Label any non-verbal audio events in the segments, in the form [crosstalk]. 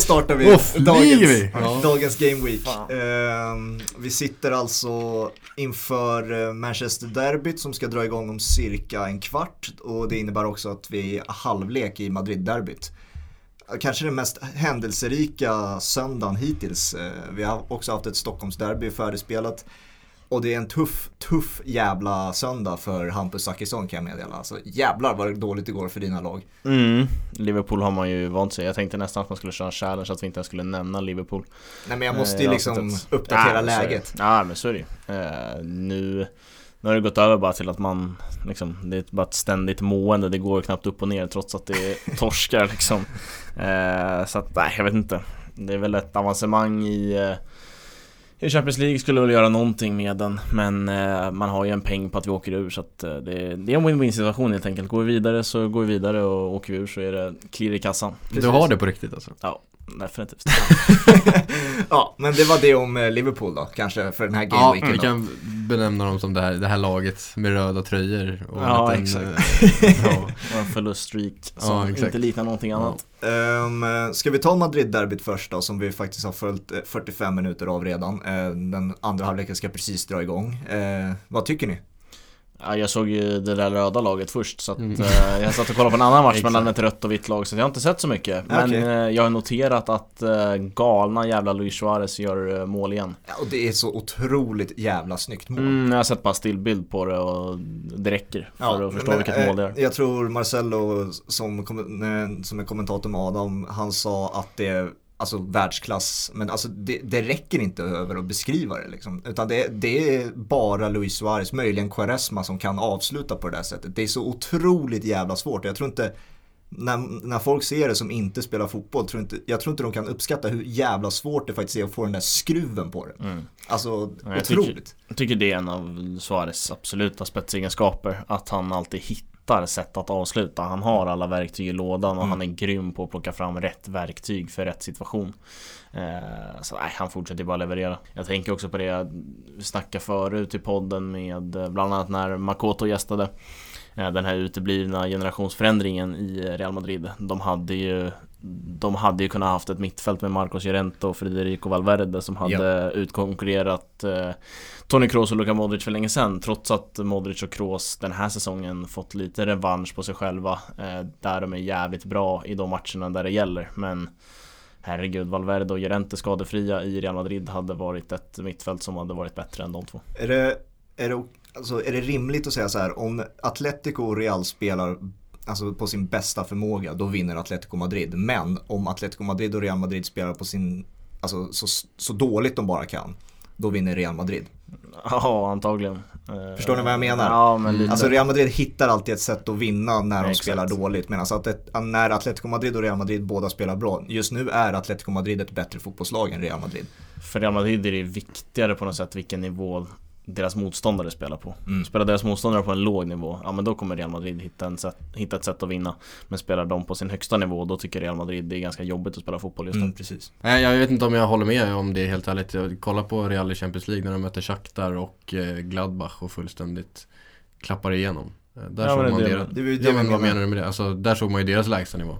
Startar vi Off, dagens, vi. Ja. dagens Game Week. Ehm, vi sitter alltså inför eh, Manchester Derbyt som ska dra igång om cirka en kvart och det innebär också att vi är halvlek i Madrid-derbyt. Kanske den mest händelserika söndagen hittills. Eh, Vi har också haft ett Stockholmsderby färdigspelat. Och det är en tuff, tuff jävla söndag för Hampus Zachrisson kan jag meddela. Alltså jävlar vad dåligt det går för dina lag. Mm, Liverpool har man ju vant sig. Jag tänkte nästan att man skulle köra en challenge att vi inte ens skulle nämna Liverpool. Nej men jag Eh, måste ju har liksom uppdatera Ja, läget. Ja men så är det ju. Eh, nu, nu har det gått över bara till att man liksom, det är bara ett ständigt mående. Det går knappt upp och ner trots att det är [laughs] torskar liksom. Eh, så att nej, jag vet inte. Det är väl ett avancemang i eh, i Champions League skulle väl göra någonting med den Men eh, man har ju en peng på att vi åker ur så att eh, det, det är en win-win situation helt enkelt. Går vi vidare så går vi vidare och åker vi ur så är det klirr i kassan. Du har det på riktigt alltså? Ja, definitivt [laughs] ja, men det var det om eh, Liverpool då, kanske för den här Ja, gameweeken vi då. kan benämna dem som det här, det här laget med röda tröjor och Ja, en exakt. eh, [laughs] ja. Och en förluststreak Ja, som exakt. inte liknar någonting annat Um, ska vi ta Madrid-derbyt först då, som vi faktiskt har följt eh, 45 minuter av redan. Eh, den andra halvleken ska precis dra igång. Eh, vad tycker ni? Ja, jag såg ju det där röda laget först så att Mm. eh, jag satt och kollade på en annan [laughs] match mellan ett rött och vitt lag så jag har inte sett så mycket Men Okej. eh, jag har noterat att eh, galna jävla Luis Suarez gör eh, mål igen Ja, och det är så otroligt jävla snyggt mål. mm, Jag har sett bara stillbild på det och det räcker för att förstå men, vilket eh, mål det är Jag tror Marcello som, eh, som är kommentator med Adam, han sa att det är alltså världsklass, men alltså det, det räcker inte över att beskriva det liksom. Utan det, det är bara Luis Suarez, möjligen Quaresma som kan avsluta på det där sättet. Det är så otroligt jävla svårt. Jag tror inte, när, när folk ser det som inte spelar fotboll, tror inte, jag tror inte de kan uppskatta hur jävla svårt det faktiskt är att få den där skruven på det. mm. Alltså Ja, jag tycker- otroligt. Jag tycker det är en av Suarez absoluta spetsegenskaper Att han alltid hittar sätt att avsluta Han har alla verktyg i lådan och Mm. han är grym på att plocka fram rätt verktyg för rätt situation eh, Så nej, han fortsätter bara leverera Jag tänker också på det jag snackade förut i podden med eh, bland annat när Makoto gästade Den här uteblivna generationsförändringen i Real Madrid De hade ju de hade ju kunnat haft ett mittfält med Marcos Llorente och Federico Valverde som hade utkonkurrerat eh, Toni Kroos och Luka Modric för länge sedan Trots att Modric och Kroos den här säsongen fått lite revansch på sig själva. Eh, Där de är jävligt bra i de matcherna där det gäller Men Herregud, Valverde och Llorente skadefria i Real Madrid hade varit ett mittfält som hade varit bättre än de två. Är det, är, det, alltså, är det rimligt att säga så här, om Atletico och Real spelar alltså, på sin bästa förmåga, då vinner Atletico Madrid. Men om Atletico Madrid och Real Madrid spelar på sin, alltså så, så dåligt de bara kan, då vinner Real Madrid. Ja, antagligen Eh, Förstår ni vad jag menar? Ja, men lite Alltså Real Madrid hittar alltid ett sätt att vinna när de Exakt. spelar dåligt. Medan att ett, när Atletico Madrid och Real Madrid båda spelar bra, just nu är Atletico Madrid ett bättre fotbollslag än Real Madrid. För Real Madrid är det viktigare på något sätt vilken nivå deras motståndare spelar på. Mm. Spelar deras motståndare på en låg nivå, ja men då kommer Real Madrid hitta, en sätt, hitta ett sätt att vinna. Men spelar de på sin högsta nivå, då tycker Real Madrid det är ganska jobbigt att spela fotboll just nu. Mm, precis. Nej, jag vet inte om jag håller med om det helt ärligt. Jag kollar på Real i Champions League när de möter Shakhtar och eh, Gladbach och fullständigt klappar igenom. Där Ja, såg det man deras... Det är ju det Ja vi men vad menar. menar du med det? Alltså där såg man ju deras lägsta nivå.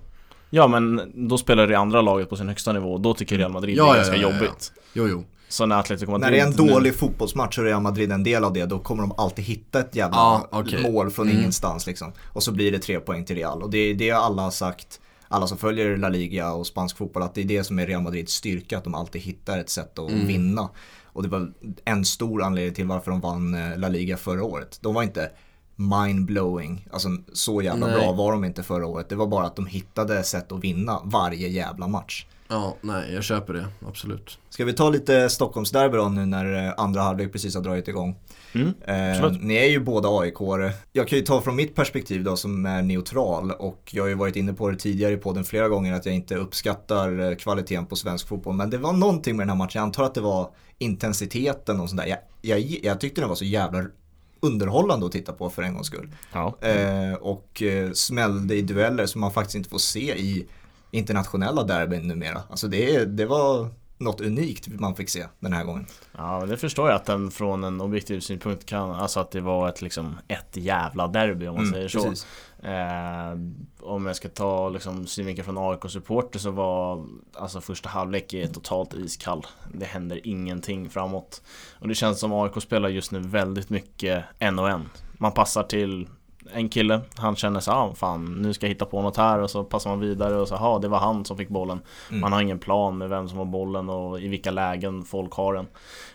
Ja men då spelar det andra laget på sin högsta nivå, då tycker Real Madrid Ja, det är ja, ganska jobbigt. Jo, jo. Så när Atletico Madrid När det är en nu- dålig fotbollsmatch och Real Madrid är en del av det, då kommer de alltid hitta ett jävla Ja, okej. mål från Mm. ingenstans liksom. Och så blir det tre poäng till Real. Och det är det alla har sagt, alla som följer La Liga och spansk fotboll, att det är det som är Real Madrids styrka, att de alltid hittar ett sätt att Mm. vinna. Och det var en stor anledning till varför de vann eh, La Liga förra året. De var inte mind-blowing, alltså så jävla Nej. bra var de inte förra året. Det var bara att de hittade sätt att vinna varje jävla match. Ja, nej jag köper det. Absolut. Ska vi ta lite Stockholmsderby då nu när eh, andra halvlek precis har dragit igång? Mm, Eh, ni är ju båda aik -are. Jag kan ju ta från mitt perspektiv då som är neutral och jag har ju varit inne på det tidigare i podden flera gånger att jag inte uppskattar eh, kvaliteten på svensk fotboll. Men det var någonting med den här matchen, jag antar att det var intensiteten och sånt där. Jag, jag, jag tyckte den var så jävla underhållande att titta på för en gångs skull. Ja. Eh, och eh, smällde i dueller som man faktiskt inte får se i internationella derbyn numera. Alltså det, det var något unikt man fick se den här gången. Ja, men det förstår jag att den från en objektiv synpunkt kan, alltså att det var ett liksom ett jävla derby om man Mm, säger så. Eh, om jag ska ta liksom synvinkeln från AIK-supporter så var alltså första halvlek är totalt iskall. Det händer ingenting framåt. Och det känns som AIK spelar just nu väldigt mycket en och en. Man passar till en kille, han känner sig, ah, fan nu ska jag hitta på något här och så passar man vidare och så, ja det var han som fick bollen. Mm. Man har ingen plan med vem som har bollen och i vilka lägen folk har den.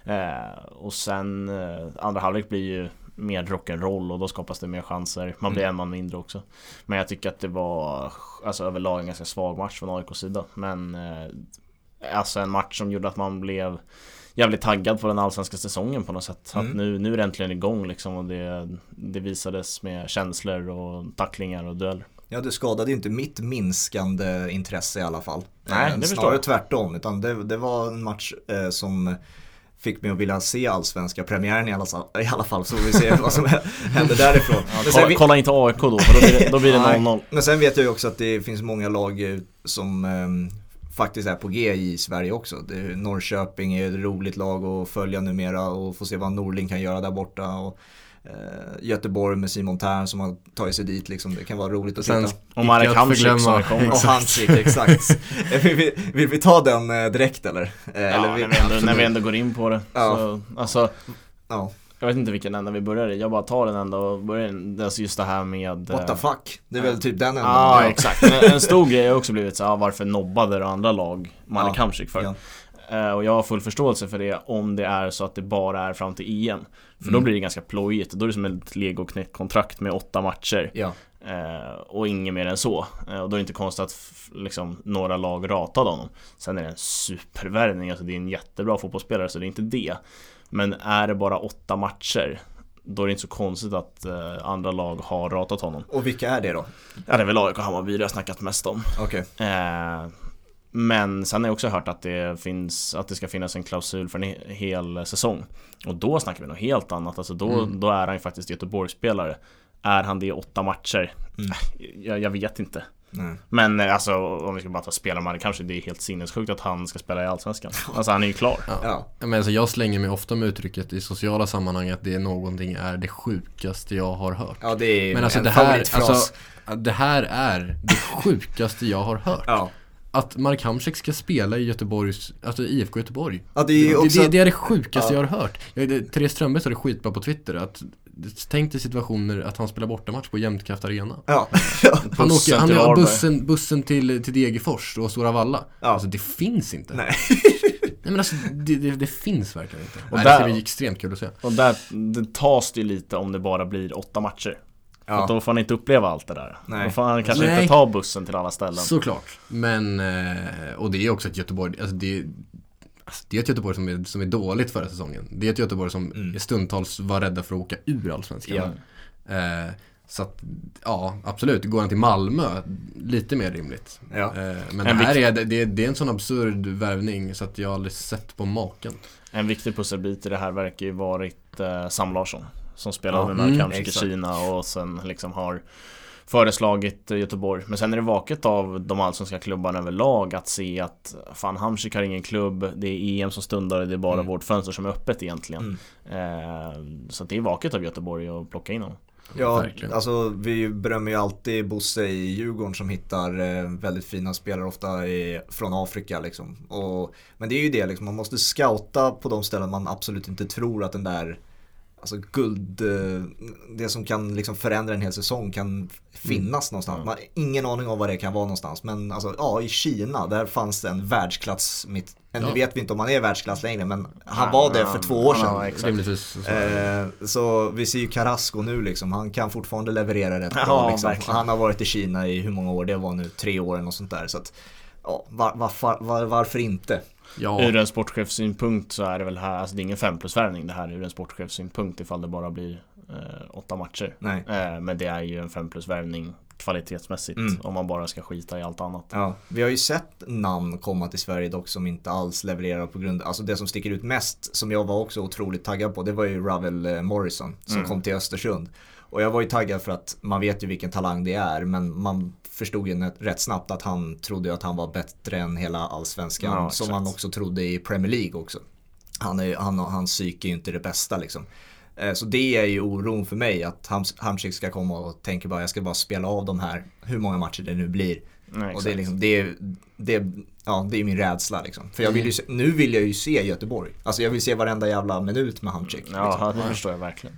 Eh, och sen eh, andra halvlek blir ju mer rock'n'roll och då skapas det mer chanser. Man blir Mm. en man mindre också. Men jag tycker att det var alltså överlag en ganska svag match från AIKs sida. Men eh, alltså en match som gjorde att man blev jävligt taggad på den allsvenska säsongen på något sätt. Mm. Att nu, nu är det äntligen igång liksom och det, det visades med känslor och tacklingar och dueller. Ja, det skadade ju inte mitt minskande intresse i alla fall. Nej, Eh, det Snarare jag. tvärtom, utan det, det var en match eh, som fick mig att vilja se allsvenska premiären i alla, i alla fall, så vi ser vad som [laughs] händer därifrån. Ja, Men kolla, vi- kolla inte AIK då, för då blir det, då blir det Nej. 0-0. Men sen vet jag ju också att det finns många lag eh, som eh, faktiskt är på G i Sverige också. Det är, Norrköping är ett roligt lag att följa numera och få se vad Norling kan göra där borta. Och, eh, Göteborg med Simon Tern som har tagit sig dit liksom. Det kan vara roligt att Sen titta. Och Marek Hamsik som kommer. Och Hansik, exakt. [laughs] Vill, vi, vill vi ta den eh, direkt eller? Eh, Ja, eller när, vi ändå, när vi ändå går in på det. Ja. Så, alltså, Ja, jag vet inte vilken ända vi börjar i. Jag bara tar den ända och börjar alltså just det här med... what the eh, fuck. Det är väl typ den ändan. Ja, exakt. En stor grej har också blivit så här, varför nobbade det andra lag Marek Ja, för? Ja. Eh, Och jag har full förståelse för det om det är så att det bara är fram till EM. För då Mm. blir det ganska plojigt. Då är det som ett legoknäckt kontrakt med åtta matcher. Ja. Eh, och inget mer än så. Eh, och då är det inte konstigt att liksom, några lag ratade honom. Sen är det en supervärvning, alltså det är en jättebra fotbollsspelare så det är inte det. Men är det bara åtta matcher, då är det inte så konstigt att eh, andra lag har ratat honom. Och vilka är det då? Ja, det är väl AIK och Hammarby det har snackat mest om. Okej. Eh, men sen har jag också hört att det finns Att det ska finnas en klausul för en he- hel säsong Och då snackar vi något helt annat Alltså då, Mm. då är han ju faktiskt Göteborgsspelare Är han det i åtta matcher? Mm. Jag, jag vet inte Nej. Men eh, alltså om vi ska bara ta spelarmarknaden Kanske det är helt sinnessjukt att han ska spela i Allsvenskan Alltså han är ju klar Ja. Ja. Men alltså jag slänger mig ofta med uttrycket i sociala sammanhang att det är någonting är det sjukaste jag har hört. ja, det är Men alltså en det här, alltså, det här är det sjukaste jag har hört. Ja. Att Mark Hamsik ska spela i Göteborgs, alltså IFK Göteborg. Ja, det är ju Det, också... det, det är det sjukaste Ja. jag har hört. Jag, det, Therese Strömberg sa det skitbra på Twitter att Tänk dig situationer att han spelar bortamatch på Jämtkraft Arena. Ja. [laughs] Han Bussen åker, han Varberg. bussen, bussen till, till Degerfors och Stora Valla. Ja. Alltså det finns inte. Nej. [laughs] Nej men alltså det, det, det finns verkligen inte. Och Nej, där- det ska bli extremt kul att se. Och där det tas det ju lite om det bara blir åtta matcher För att Ja. då får han inte uppleva allt det där Nej. Då får han kanske Nej. inte ta bussen till alla ställen Såklart. Men, eh, och det är också ett Göteborg, alltså det, alltså det är ett Göteborg som är, som är dåligt förra säsongen. Det är ett Göteborg som Mm. stundtals var rädda för att åka ur Allsvenskan. Ja. Eh, så att, ja absolut, går han till Malmö, lite mer rimligt. Ja. Eh, men En det här viktig- är, det, det är en sån absurd värvning så att jag har aldrig sett på maken. En viktig pusselbit i det här verkar ju varit eh, Sam Larsson Som spelade Ja, med mm. Kina och sen liksom har Föreslagit Göteborg Men sen är det vaket av de allsvenska klubbarna överlag att se att Fan Hamsik har ingen klubb Det är EM som stundar och det är bara Mm. vårt fönster som är öppet egentligen Mm. eh, Så att det är vaket av Göteborg att plocka in honom Ja, Verkligen. alltså vi berömmer ju alltid Bosse i Djurgården som hittar eh, väldigt fina spelare ofta i, från Afrika liksom. Och, men det är ju det liksom, man måste scouta på de ställen man absolut inte tror att den där Alltså guld, eh, det som kan liksom förändra en hel säsong kan finnas någonstans. Mm. Man har ingen aning om vad det kan vara någonstans. Men alltså, ja, i Kina, där fanns det en världsklass mitt. Nu Ja. vet vi inte om han är världsklass längre, men han Nej, var det för två år han sedan. Så, Eh, så vi ser ju Carrasco nu liksom, han kan fortfarande leverera rätt Ja, bra liksom. Han har varit i Kina i hur många år, det var nu tre år eller något sånt där. Så att, ja, var, varför, var, varför inte? Ja, Ur en sportchefssynpunkt så är det väl här Alltså det är ingen 5 plus värvning det här ur en sportchefssynpunkt ifall det bara blir eh, åtta matcher Nej. Eh, Men det är ju en 5 plus värvning kvalitetsmässigt Mm. om man bara ska skita i allt annat. Ja, vi har ju sett namn komma till Sverige dock som inte alls levererar på grund, alltså det som sticker ut mest, som jag var också otroligt taggad på, det var ju Ravel eh, Morrison som Mm. kom till Östersund. Och jag var ju taggad för att man vet ju vilken talang det är men man förstod ju rätt snabbt att han trodde att han var bättre än hela allsvenskan. Ja, som han också trodde i Premier League också. Han är, han, hans psyke är ju inte det bästa liksom. Eh, Så det är ju oron för mig att Hams- Hamsik ska komma och tänka bara jag ska bara spela av de här, hur många matcher det nu blir. Nej, Och det är liksom, det är, det är, ja, det är min rädsla liksom. För jag vill ju se, nu vill jag ju se Göteborg. Alltså jag vill se varenda jävla minut med Hamsik. Liksom. Ja, det förstår jag verkligen.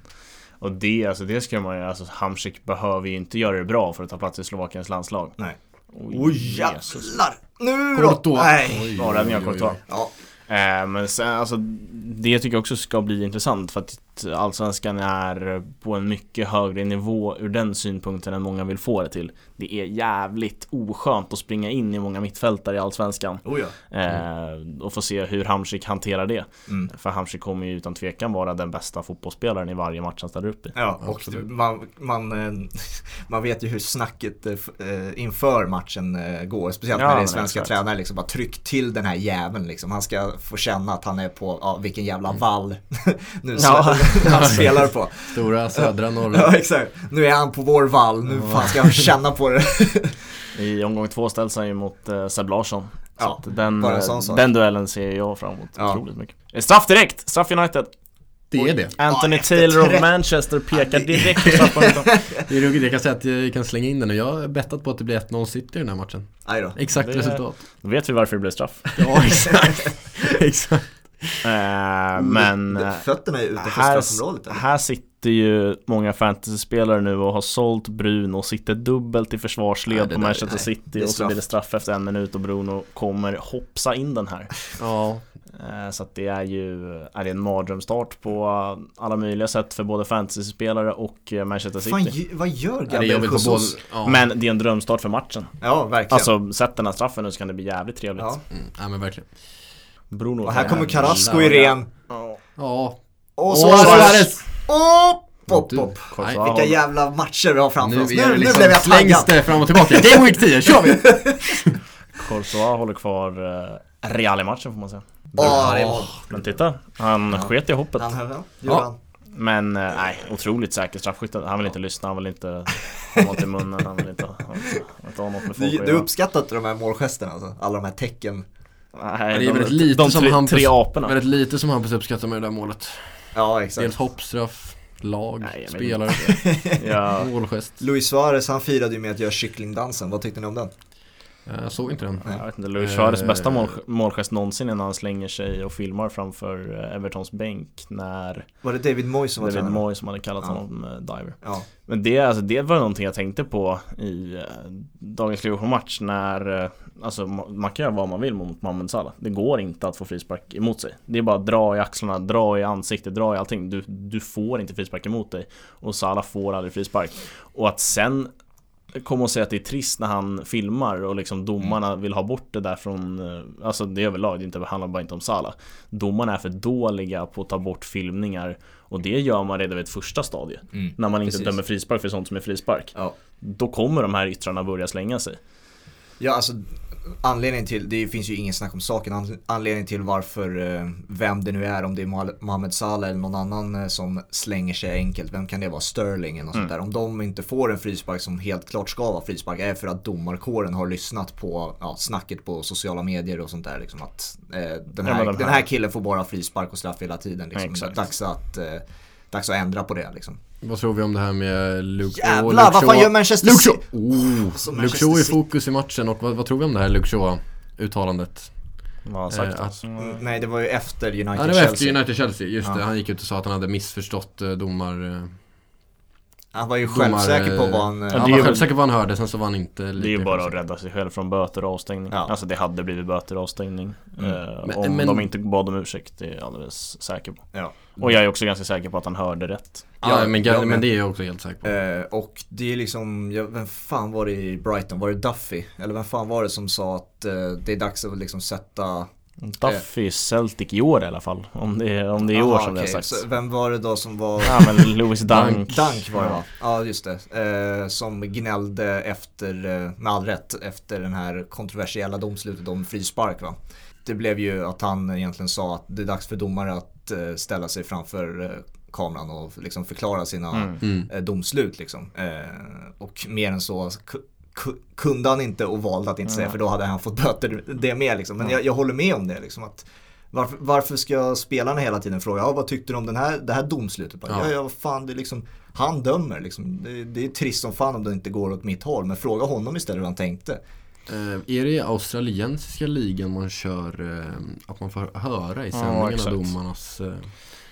Och det, alltså det ska man ju, alltså Hamsik behöver ju inte göra det bra för att ta plats i Slovakiens landslag. Nej. Oj, Oj jävlar! Nu då! Nej! Oj, oj. Courtois. Ja, Eh, men sen, alltså, det tycker jag också ska bli intressant för att Allsvenskan är på en mycket högre nivå ur den synpunkten än många vill få det till. Det är jävligt oskönt att springa in i många mittfältare i Allsvenskan oh ja. eh, och få se hur Hamsik hanterar det. Mm. För Hamsik kommer ju utan tvekan vara den bästa fotbollsspelaren i varje match han ställer upp i. Ja, och man, man, eh, [laughs] man vet ju hur snacket eh, inför matchen går. Speciellt Ja, när det är svenska exakt. tränare. Liksom, bara tryck till den här jäveln. Liksom. Han ska få känna att han är på, ja, vilken jävla Mm. vall [laughs] nu Ja. [laughs] han spelar på. Stora södra norra. Ja, exakt. Nu är han på vår vall. Nu fan ska han känna på det. [laughs] I omgång två ställs han ju mot eh, Seb Larsson. Så Ja, den, bara en sån sak. den duellen ser jag fram emot Ja. otroligt mycket. Eh, Straff direkt! Straff United! Det är det. Anthony Ja, Taylor 30. Manchester pekar Ja, det- direkt på straffpunkten. Det är ruggigt. Jag kan säga att jag kan slänga in den nu. Jag har bettat på att det blir 1-0 City i den här matchen. Exakt Det- resultat. Då vet vi varför det blev straff. Ja, exakt. [laughs] exakt. Eh, men eh, Fötterna är utanför här, straffområdet. eller? här sitter ju många fantasyspelare nu och har sålt Bruno och sitter dubbelt i försvarsled Nej, på Manchester nej, City och så blir det straff efter en minut och Bruno kommer hoppsa in den här. Ja, Eh, Så att det är ju är det en mardrömsstart på alla möjliga sätt för både fantasyspelare och Manchester Fan, City. ju- vad gör Ja, Gabriel båda. Jesus? Ja. Men det är en drömstart för matchen. Ja, verkligen. Alltså, sätt den här straffen nu så kan det bli jävligt trevligt. ja. Mm, ja men verkligen. Bruno Och här kommer. Carrasco i ren. Ja. Ja. Och Åh, Suarez! Åh! Pop, Du, pop. Vilka jävla matcher vi har framför Nu, oss. Nu, det nu liksom blev jag slängs taggad. det fram och tillbaka. Game Week 10, kör vi! [laughs] Courtois håller kvar eh, Real i matchen får man säga. Mål. Men titta, han sket i hoppet. Han höll, ja. Ja. han. Men eh, nej, otroligt säker straffskytt. Han vill inte lyssna, han vill inte ha något i munnen, han vill inte, han vill inte, ha något med folk Du, att du göra. uppskattar inte de här målgesterna alltså? Alla de här tecken. Nej, Det är väldigt lite de som tre, Hampus, tre aporna. väldigt lite som Hampus uppskattar med det där målet. Ja, Dels exakt. hoppstraff, lag, Nej, spelare, [laughs] Ja, målgest. Luis Suarez han firade ju med att göra kycklingdansen. Vad tyckte ni om den? Eh, Jag såg inte den. jag vet inte, Luis Suarez Eh. bästa mål, målgest någonsin är när han slänger sig och filmar framför eh, Evertons bänk när Var det David Moyes som var David tränare? Moyes som hade kallat Ja. honom Diver. Ja. Men det, alltså, det var någonting jag tänkte på i dagens Liverpool-match när Alltså ma- man kan göra vad man vill mot Mohamed Salah Det går inte att få frispark emot sig Det är bara att dra i axlarna, dra i ansiktet, dra i allting Du, du får inte frispark emot dig Och Salah får aldrig frispark Och att sen komma och säga att det är trist när han filmar och liksom domarna vill ha bort det där från eh, Alltså det är överlag, det inte, handlar bara inte om Salah Domarna är för dåliga på att ta bort filmningar Och det gör man redan vid ett första stadie Mm. När man inte Precis. dömer frispark för sånt som är frispark Ja. Då kommer de här yttrarna börja slänga sig Ja, alltså anledningen till, det finns ju ingen snack om saken, An- anledningen till varför, eh, vem det nu är, om det är Moha- Mohamed Salah eller någon annan eh, som slänger sig enkelt, vem kan det vara? Sterling eller något Mm. sånt där. Om de inte får en frispark som helt klart ska vara frispark är för att domarkåren har lyssnat på ja, snacket på sociala medier och sånt där. Liksom, att eh, den, Ja, här, de den här- killen får bara frispark och straff hela tiden. Liksom. Exakt. Dags, att, eh, dags att ändra på det. Liksom. Vad tror vi om det här med Luke Jävlar, och Luke vad fan gör Manchester Luke Shaw! City? Oh, Luke Shaw i fokus i matchen och vad, vad tror vi om det här Luke Shaw-uttalandet? Vad har sagt Eh, att- Mm, Nej, det var ju efter United Ja, det var Chelsea. efter United-Chelsea, just Ja. det. Han gick ut och sa att han hade missförstått eh, domar... Han var ju domar, självsäker på vad han... Ja, Han det är var självsäker på vad han hörde, sen så var han inte lika Det är ju bara att rädda sig själv från böter och avstängning Ja. Alltså det hade blivit böter och avstängning Mm. eh, Men- Om men- de inte bad om ursäkt, det är jag alldeles säker på Ja. Och jag är också ganska säker på att han hörde rätt Ja, Ja, men, jag men det är jag också helt säker på. Eh, och det är liksom, ja, vem fan var det i Brighton? Var det Duffy? Eller vem fan var det som sa att eh, det är dags att liksom sätta... Duffy Celtic i år i alla fall Om det är, om det är i år som det har sagts Så vem var det då som var... Ja men Louis [laughs] Dunk Dunk var det va? Ja just det. Eh, som gnällde efter, eh, med all rätt, efter den här kontroversiella domslutet om frispark va. Det blev ju att han egentligen sa att det är dags för domare att eh, ställa sig framför eh, kameran och liksom förklara sina Mm. Mm. domslut liksom. Eh, och mer än så kunde han inte och valde att inte säga för då hade han fått böter det med liksom. Men jag, jag håller med om det liksom. Att varför, varför ska spelarna hela tiden fråga, ja, vad tyckte du om den här, det här domslutet? Ja. ja, ja, vad fan, det liksom, han dömer liksom. Det, det är trist som fan om det inte går åt mitt håll, men fråga honom istället hur han tänkte. Eh, är det i australiensiska ligan man kör eh, att man får höra i Ja, sändningarna exakt. domarnas eh,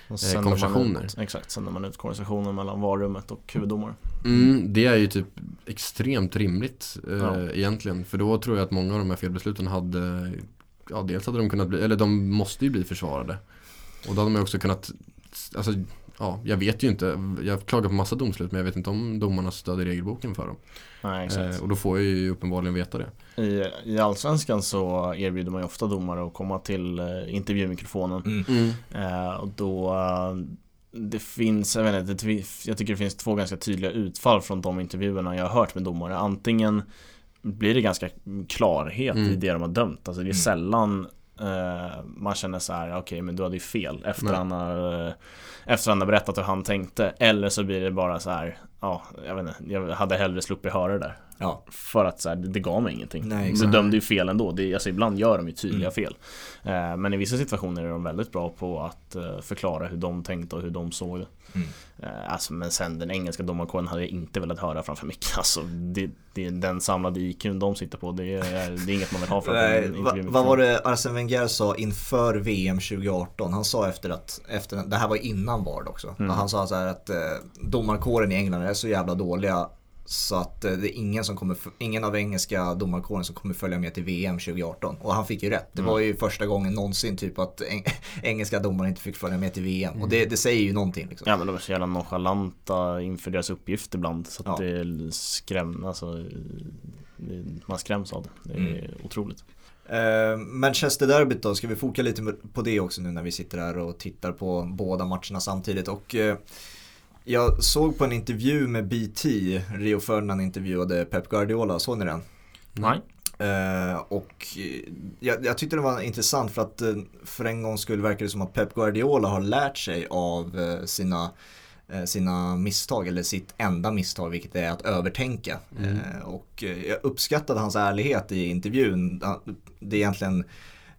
Man konversationer. Ut, exakt, sänder man ut konversationer mellan varummet och huvuddomare. Mm, det är ju typ extremt rimligt eh, Ja. egentligen. För då tror jag att många av de här felbesluten hade, ja dels hade de kunnat bli, eller de måste ju bli försvarade. Och då hade man också kunnat, alltså ja, jag vet ju inte, jag klagar på massa domslut men jag vet inte om domarna stödjer regelboken för dem. Nej, exakt. Eh, och då får jag ju uppenbarligen veta det. I, I Allsvenskan så erbjuder man ju ofta domare att komma till eh, intervjumikrofonen. Mm. Eh, och då eh, det finns, jag vet inte, det, jag tycker det finns två ganska tydliga utfall från de intervjuerna jag har hört med domare. Antingen blir det ganska klarhet i Mm. det de har dömt. Alltså det är Mm. sällan eh, man känner så här, okej men du hade ju fel efter Nej. han, har, eh, efter han har berättat hur han tänkte. Eller så blir det bara så här, ja, jag vet inte, jag hade hellre sluppit höra det där. Ja. För att så här, det, det gav mig ingenting. Nej, exakt. dömde ju fel ändå. Det, alltså, ibland gör de ju tydliga Mm. fel. Eh, men i vissa situationer är de väldigt bra på att förklara hur de tänkte och hur de såg det. Mm. Eh, alltså, men sen den engelska domarkåren hade jag inte velat höra framför micken. [laughs] Alltså, det, det, den samlade IQn de sitter på, det är, det är inget man vill ha framför Nej, va, vad var det Arsene Wenger sa inför VM 2018? Han sa efter att, efter, det här var innan VAR också. Mm. Han sa så här att eh, domarkåren i England är så jävla dåliga så att eh, det är ingen, som kommer, ingen av engelska domarkåren som kommer följa med till VM 2018. Och han fick ju rätt. Det Mm. var ju första gången någonsin typ att eng, [laughs] engelska domare inte fick följa med till VM. Och det, det säger ju någonting liksom. Ja men de är så jävla nonchalanta inför deras uppgift ibland så att Ja. det är skräm, alltså, man skräms av det. Det är Mm. otroligt. Eh, Manchester-derbyt då, ska vi foka lite på det också nu när vi sitter här och tittar på båda matcherna samtidigt. Och eh, jag såg på en intervju med BT, Rio Ferdinand intervjuade Pep Guardiola, såg ni den? Nej. Eh, och eh, jag, jag tyckte det var intressant för att eh, för en gång skulle verka det som att Pep Guardiola har lärt sig av sina sina misstag eller sitt enda misstag vilket är att övertänka. Mm. Och jag uppskattade hans ärlighet i intervjun. Det egentligen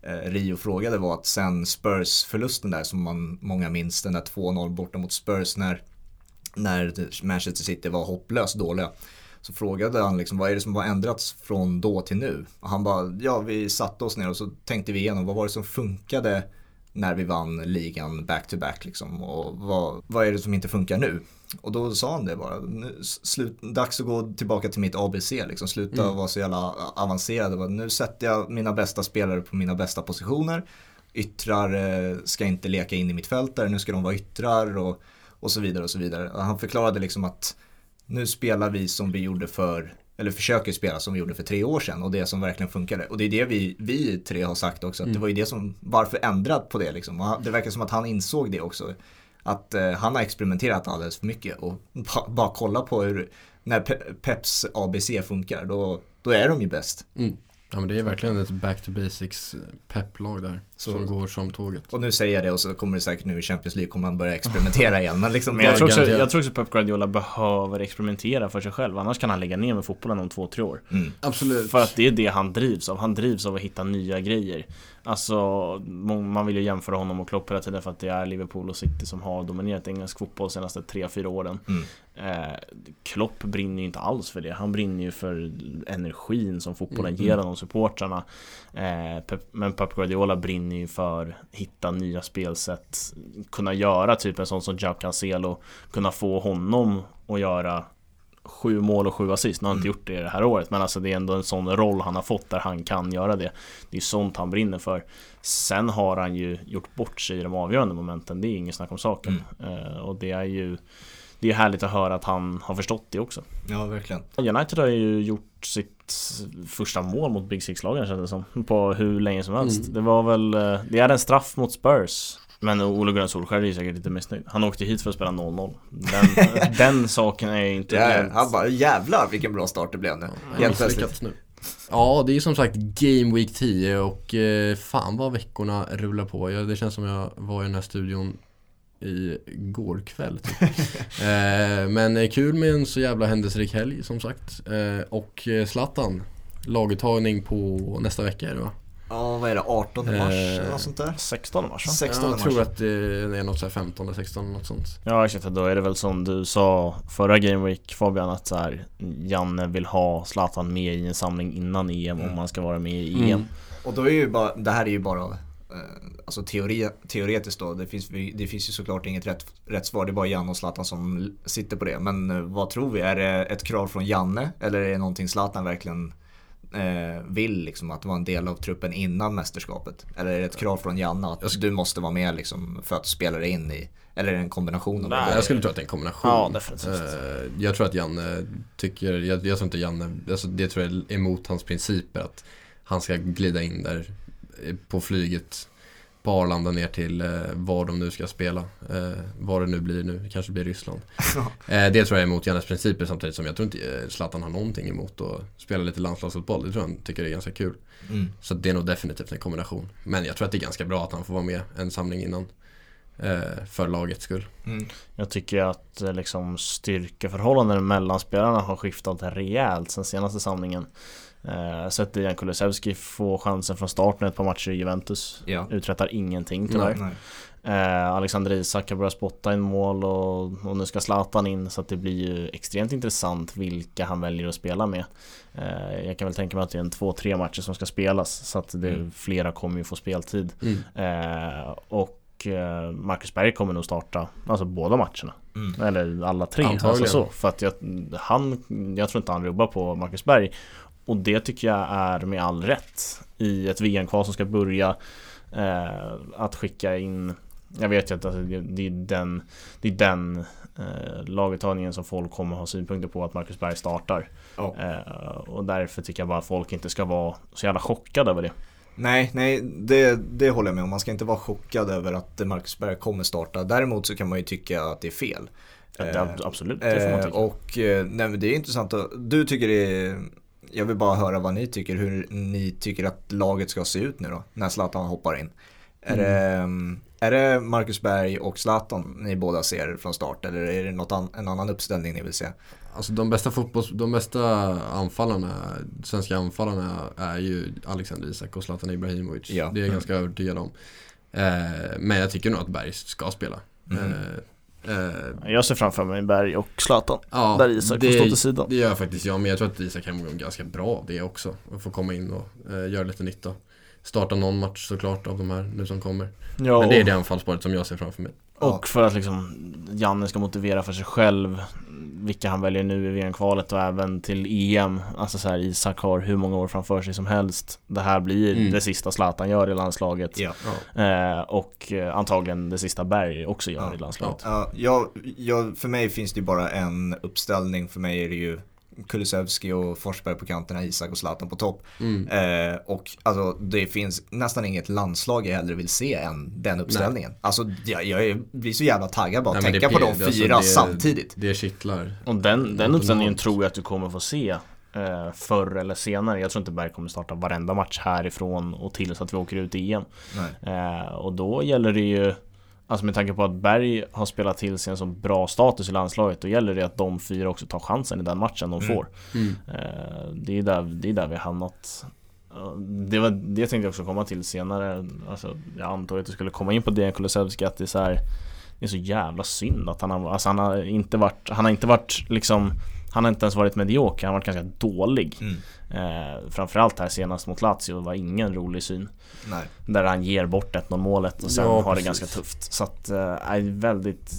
eh, Rio frågade var att sen Spurs-förlusten där som man, många minns, den där 2-0 borta mot Spurs när, när Manchester City var hopplöst dåliga. Så frågade han liksom, vad är det som har ändrats från då till nu? Och han bara, ja vi satte oss ner och så tänkte vi igenom vad var det som funkade när vi vann ligan back to back liksom och vad, vad är det som inte funkar nu? Och då sa han det bara, nu, slut, dags att gå tillbaka till mitt ABC liksom, sluta Mm. vara så jävla avancerad. Nu sätter jag mina bästa spelare på mina bästa positioner, yttrar eh, ska inte leka in i mitt fält där, nu ska de vara yttrar och, och så vidare och så vidare. Och han förklarade liksom att nu spelar vi som vi gjorde för, eller försöker spela som vi gjorde för tre år sedan och det som verkligen funkade. Och det är det vi, vi tre har sagt också, att det Mm. var ju det som, varför ändra på det liksom? Och det verkar som att han insåg det också. Att eh, han har experimenterat alldeles för mycket och ba, bara kolla på hur, när Pe- Peps ABC funkar, då, då är de ju bäst. Mm. Ja men det är verkligen ett back to basics pepplag där. Så- som går som tåget. Och nu säger jag det och så kommer det säkert nu i Champions League kommer man börja experimentera igen. Men liksom, Men jag tror, också, jag tror också Pep Guardiola behöver experimentera för sig själv Annars kan han lägga ner med fotbollen om två, tre år mm, Absolut. För att det är det han drivs av, han drivs av att hitta nya grejer Alltså, man vill ju jämföra honom och Klopp hela tiden för att det är Liverpool och City som har dominerat engelsk fotboll de senaste 3-4 åren mm, eh, Klopp brinner ju inte alls för det, han brinner ju för energin som fotbollen Mm, ger mm. honom, supportrarna. Eh, Pep, Men Pep Guardiola brinner ju för hitta nya spelsätt. Kunna göra typ en sån som Jao Cancelo. Kunna få honom att göra Sju mål och sju assist, nu har han inte Mm. gjort det det här året Men alltså det är ändå en sån roll han har fått där han kan göra det. Det är sånt han brinner för. Sen har han ju gjort bort sig i de avgörande momenten, det är inget snack om saken. Eh, Och det är ju Det är härligt att höra att han har förstått det också ja, verkligen. United har ju gjort sitt första mål mot Big Six-lagen kändes det som På hur länge som helst Mm. Det var väl, eh, det är en straff mot Spurs Men Ole Gunnar Solskjaer är säkert lite missnöjd Han åkte hit för att spela 0-0 Den, [laughs] den saken är ju inte Ja, helt- han bara, jävlar vilken bra start det blev nu. Ja, Helt plötsligt. nu. Ja, det är som sagt Game Week 10 och eh, fan vad veckorna rullar på. Ja, det känns som jag var i den här studion igår kväll. Typ. [laughs] eh, men kul med en så jävla händelserik helg som sagt. Eh, och Zlatan, laguttagning på nästa vecka är det va? Ja, vad är det? 18 mars eller något sånt där? 16 mars va? 16 Jag mars. tror att det är något så här 15 16 något sånt. Ja exakt, då är det väl som du sa förra Game Week Fabian att så här, Janne vill ha Zlatan med i en samling innan EM Mm. om man ska vara med i EM. Mm. Och då är ju bara, det här är ju bara eh, Alltså teori, teoretiskt då, det finns, det finns ju såklart inget rätt, rätt svar, det är bara Janne och Zlatan som sitter på det. Men eh, vad tror vi? Är det ett krav från Janne eller är det någonting Zlatan verkligen eh, vill liksom att vara en del av truppen innan mästerskapet? Eller är det ett krav från Janne att du måste vara med liksom för att spela dig in i? Eller är det en kombination av Nej. det? Jag skulle tro att det är en kombination. Ja, definitivt. Eh, Jag tror att Janne tycker, jag, jag tror inte Janne, alltså det tror jag är emot hans principer att han ska glida in där eh, på flyget på Arlanda ner till eh, var de nu ska spela. Eh, vad det nu blir nu, det kanske blir Ryssland. [laughs] Eh, det tror jag är emot Jannes principer samtidigt som jag tror inte eh, Zlatan har någonting emot att spela lite landslagsfotboll. Det tror jag han tycker är ganska kul. Mm. Så det är nog definitivt en kombination. Men jag tror att det är ganska bra att han får vara med en samling innan. Eh, för lagets skull. Mm. Jag tycker att eh, liksom styrkeförhållanden mellan spelarna har skiftat rejält sen senaste samlingen. Eh, sett Dejan Kulusevski få chansen från starten ett par matcher i Juventus. Ja. Uträttar ingenting tyvärr. Nej. Eh, Alexander Isak har börjat spotta in mål och, och nu ska Zlatan in så att det blir ju extremt intressant vilka han väljer att spela med. Eh, jag kan väl tänka mig att det är en två, tre matcher som ska spelas så att det, Mm. flera kommer ju få speltid. Mm. Eh, och Marcus Berg kommer nog starta alltså båda matcherna. Mm. Eller alla tre. Alltså Antagligen. så. För att jag, han, jag tror inte han rubbar på Marcus Berg. Och det tycker jag är med all rätt. I ett VM-kval som ska börja. Eh, att skicka in Jag vet ju att alltså, det, det är den Det är den eh, laguttagningen som folk kommer ha synpunkter på att Marcus Berg startar. Ja. Eh, och därför tycker jag bara att folk inte ska vara så jävla chockade över det. Nej, nej det, det håller jag med om. Man ska inte vara chockad över att Marcus Berg kommer starta. Däremot så kan man ju tycka att det är fel. Ja, det, Eh, absolut, det får man Eh, tycka. och eh, nej, men det är intressant. Du tycker det är, jag vill bara höra vad ni tycker, hur ni tycker att laget ska se ut nu då, när Zlatan hoppar in. Är, Mm. det, mm, är det Marcus Berg och Zlatan ni båda ser från start eller är det något an, en annan uppställning ni vill se? Alltså de bästa fotbolls, de bästa anfallarna, svenska anfallarna är ju Alexander Isak och Zlatan Ibrahimovic. Ja. Det är jag Mm. ganska övertygad om. Eh, men jag tycker nog att Berg ska spela. Mm. Eh, Jag ser framför mig Berg och Zlatan. ja, där Isak får stå till sidan. Det gör faktiskt jag, men jag tror att Isak kan gå ganska bra det också. Och få komma in och eh, göra lite nytta. Starta någon match såklart av de här nu som kommer. Ja, Men det är det anfallsparet som jag ser framför mig. Och för att liksom Janne ska motivera för sig själv vilka han väljer nu i VM-kvalet och även till EM. Alltså så här, Isak har hur många år framför sig som helst. Det här blir Mm. det sista Zlatan gör i landslaget. Ja. Ja. Eh, och eh, antagligen det sista Berg också gör Ja, i landslaget. Ja, jag, jag, för mig finns det ju bara en uppställning. För mig är det ju Kulusevski och Forsberg på kanterna, Isak och Zlatan på topp. Mm. Eh, och alltså det finns nästan inget landslag jag hellre vill se än den uppställningen. Alltså jag, jag är- blir så jävla taggad bara att Nej, tänka det- på de alltså, fyra det- samtidigt. Det kittlar. Och den, den Automat. uppställningen tror jag att du kommer få se eh, förr eller senare. Jag tror inte Berg kommer starta varenda match härifrån och till så att vi åker ut i EM. Nej. Eh, och då gäller det ju Alltså med tanke på att Berg har spelat till sig en så bra status i landslaget Då gäller det att de fyra också tar chansen i den matchen de Mm. får Mm. eh, Det är där, det är där vi har hamnat Eh, Det var det tänkte jag också komma till senare alltså, Jag antog att du skulle komma in på Dejan Kulusevski att det är så här Det är så jävla synd att han har, alltså han har inte varit Han har inte varit liksom Han har inte ens varit medioker, han har varit ganska dålig Mm. eh, Framförallt här senast mot Lazio var ingen rolig syn Nej. där han ger bort 1-0 målet och sen Ja, har det precis. ganska tufft. Så att, är väldigt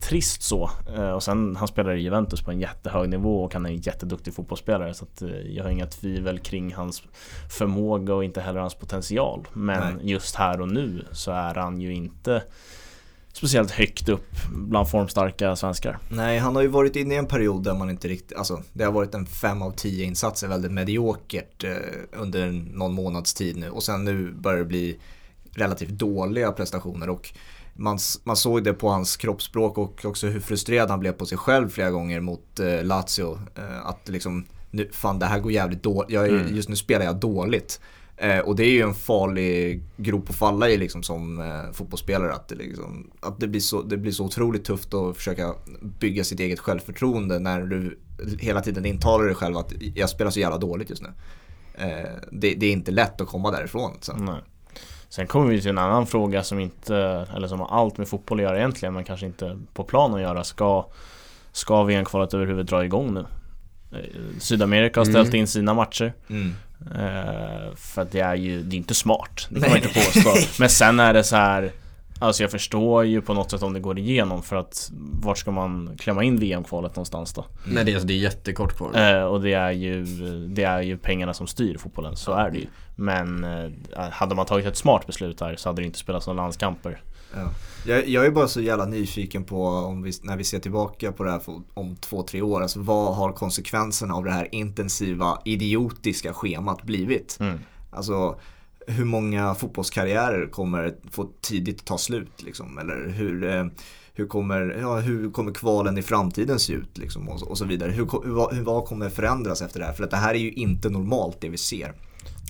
trist så. Eh, och sen, han spelar i Juventus på en jättehög nivå och han är en jätteduktig fotbollsspelare. Så att, eh, jag har inga tvivel kring hans förmåga och inte heller hans potential. Men Nej. just här och nu så är han ju inte speciellt högt upp bland formstarka svenskar. Nej, han har ju varit inne i en period där man inte riktigt, alltså det har varit en 5 av 10 insatser väldigt mediokert eh, under någon månads tid nu och sen nu börjar det bli relativt dåliga prestationer och man, man såg det på hans kroppsspråk och också hur frustrerad han blev på sig själv flera gånger mot eh, Lazio. Eh, att liksom, nu, fan det här går jävligt dåligt, jag Mm. just nu spelar jag dåligt. Eh, och det är ju en farlig grop att falla i liksom som eh, fotbollsspelare. Att, det, liksom, att det, blir så, det blir så otroligt tufft att försöka bygga sitt eget självförtroende när du hela tiden intalar dig själv att jag spelar så jävla dåligt just nu. Eh, det, det, är inte lätt att komma därifrån. Sen. Nej. Sen kommer vi till en annan fråga som inte, eller som har allt med fotboll att göra egentligen men kanske inte på plan att göra. Ska, ska VM-kvalet överhuvudtaget dra igång nu? Eh, Sydamerika har ställt mm. in sina matcher. Mm. Uh, för att det är ju, det är inte smart. Det kan man inte påstå. [laughs] Men sen är det så här Alltså jag förstår ju på något sätt om det går igenom för att Vart ska man klämma in VM-kvalet någonstans då? Mm. Nej det är, alltså, det är jättekort kvar uh, Och det är ju Det är ju pengarna som styr fotbollen, så är det ju Men uh, Hade man tagit ett smart beslut här så hade det inte spelats några landskamper Ja. Jag, jag, är bara så jävla nyfiken på om vi, när vi ser tillbaka på det här för, om två, tre år. Alltså, vad har konsekvenserna av det här intensiva, idiotiska schemat blivit? Mm. Alltså hur många fotbollskarriärer kommer få tidigt ta slut? Liksom? Eller hur, eh, hur, kommer, ja, hur kommer kvalen i framtiden se ut? Liksom? Och, och, så vidare. Hur, hur, vad kommer förändras efter det här? För att det här är ju inte normalt det vi ser.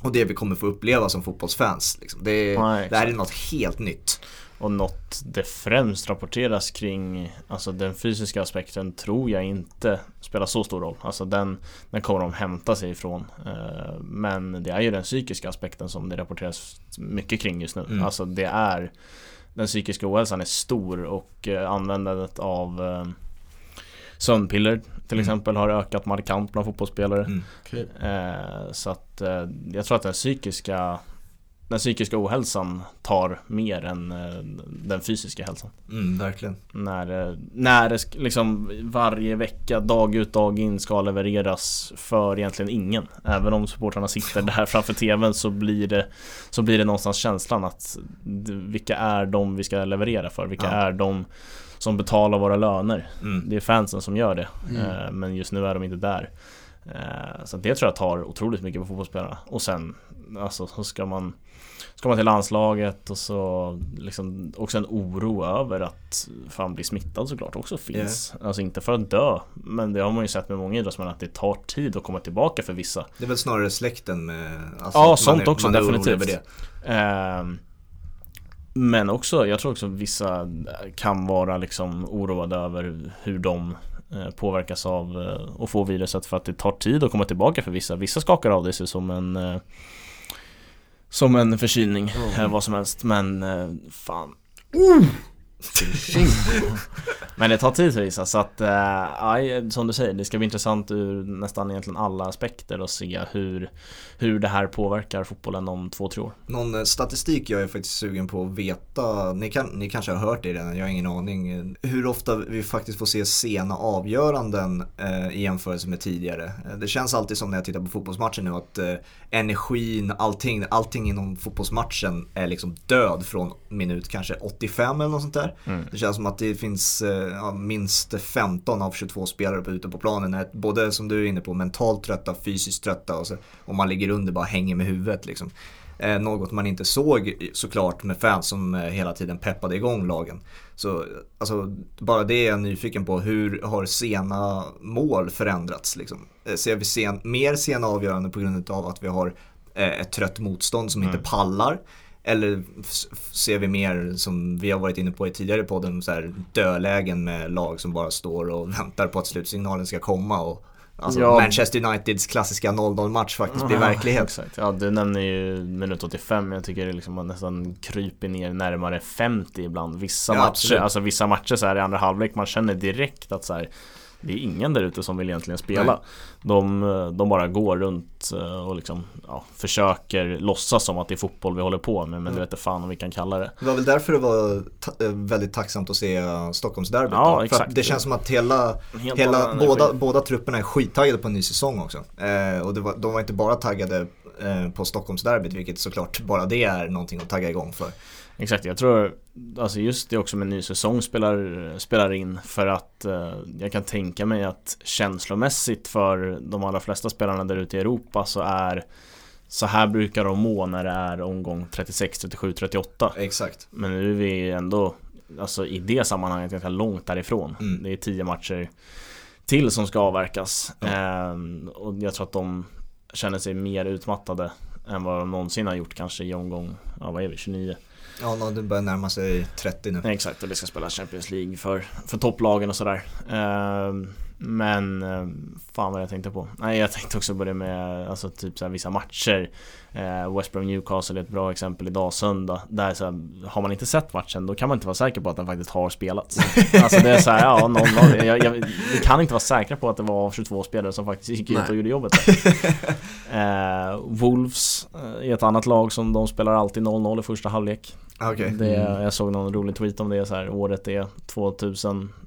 Och det vi kommer få uppleva som fotbollsfans. Liksom. Det, Nej, det här är något helt nytt. Och något det främst rapporteras kring, alltså den fysiska aspekten tror jag inte spelar så stor roll. Alltså den, den kommer de hämta sig ifrån. Eh, men det är ju den psykiska aspekten som det rapporteras mycket kring just nu. Mm. Alltså det är Den psykiska ohälsan är stor och eh, användandet av eh, sömnpiller till mm. exempel har ökat markant bland fotbollsspelare. Mm. Okay. Så att jag tror att den psykiska den psykiska ohälsan tar mer än eh, den fysiska hälsan. Mm, verkligen. När, eh, när det liksom varje vecka, dag ut dag in ska levereras för egentligen ingen. Även om supportrarna sitter [laughs] där framför TVn så blir det Så blir det någonstans känslan att Vilka är de vi ska leverera för? Vilka ja. är de som betalar våra löner? Mm. Det är fansen som gör det. Mm. Eh, men just nu är de inte där. Så det tror jag tar otroligt mycket på fotbollsspelarna. Och sen Alltså så ska man Ska man till landslaget och så liksom också en oro över att fan bli smittad såklart också finns. Yeah. Alltså inte för att dö, men det har man ju sett med många idrottsmän att det tar tid att komma tillbaka för vissa. Det är väl snarare släkten med... Alltså, ja, sånt är, också definitivt. Eh, men också, jag tror också vissa kan vara liksom oroade över hur de eh, påverkas av eh, att få viruset för att det tar tid att komma tillbaka för vissa. Vissa skakar av det sig som en eh, som en förkylning mm. vad som helst men eh, fan uh! Men det tar tid för vissa så att, äh, som du säger, det ska bli intressant ur nästan egentligen alla aspekter att se hur, hur det här påverkar fotbollen om två, tre år. Någon eh, statistik jag är faktiskt sugen på att veta, ni, kan, ni kanske har hört det redan, jag har ingen aning, hur ofta vi faktiskt får se sena avgöranden eh, i jämförelse med tidigare. Det känns alltid som när jag tittar på fotbollsmatchen nu att eh, energin, allting, allting inom fotbollsmatchen är liksom död från minut kanske 85 eller något sånt där. Mm. Det känns som att det finns eh, ja, minst 15 av 22 spelare på, ute på planen. Både som du är inne på mentalt trötta, fysiskt trötta och så, om man ligger under bara hänger med huvudet. Liksom. Eh, något man inte såg såklart med fans som eh, hela tiden peppade igång lagen. Så alltså, bara det är jag nyfiken på. Hur har sena mål förändrats? Liksom? Eh, ser vi sen, mer sena avgörande på grund av att vi har eh, ett trött motstånd som mm. inte pallar? Eller ser vi mer som vi har varit inne på i tidigare podden, så här dödlägen med lag som bara står och [laughs] väntar på att slutsignalen ska komma och Alltså ja. Manchester Uniteds klassiska 0-0 match faktiskt blir verklighet. Exakt. Ja, du nämner ju minut 85, jag tycker det liksom man nästan kryper ner närmare 50 ibland. Vissa ja, matcher, alltså vissa matcher så här i andra halvlek, man känner direkt att så här, det är ingen där ute som vill egentligen spela. De, de, bara går runt eh, och liksom, ja, försöker låtsas som att det är fotboll vi håller på med, men mm. du vet inte fan om vi kan kalla det. Det var väl därför det var ta eh, väldigt tacksamt att se Stockholmsderbyt. Ja, exakt. det känns som att hela, hela båda, båda trupperna är skittaggade på en ny säsong också. Eh, och var, de var inte bara taggade eh, på Stockholmsderbyt, vilket såklart bara det är någonting att tagga igång för. Exakt, jag tror Alltså just det också med ny säsong spelar, spelar in för att eh, jag kan tänka mig att känslomässigt för de allra flesta spelarna där ute i Europa så är så här brukar de må när det är omgång 36, 37, 38 Exakt Men nu är vi ändå Alltså i det sammanhanget ganska långt därifrån mm. Det är tio matcher till som ska avverkas mm. eh, Och jag tror att de känner sig mer utmattade än vad de någonsin har gjort kanske i omgång, ja vad är vi, 29? Ja, no, det börjar närma sig 30 nu. Exakt, och det ska spela Champions League för, för topplagen och sådär. Ehm, men eh, fan vad jag tänkte på. Nej jag tänkte också börja med alltså, typ så här, vissa matcher. Eh, West Brom Newcastle är ett bra exempel idag söndag. Där så här, har man inte sett matchen då kan man inte vara säker på att den faktiskt har spelats. [laughs] alltså det är så här, ja 0-0. Jag, jag, vi kan inte vara säkra på att det var 22 spelare som faktiskt gick ut och gjorde jobbet. [laughs] eh, Wolves eh, är ett annat lag som de spelar alltid 0-0 i första halvlek. Okej. Det, Mm. jag såg någon rolig tweet om det så här, året är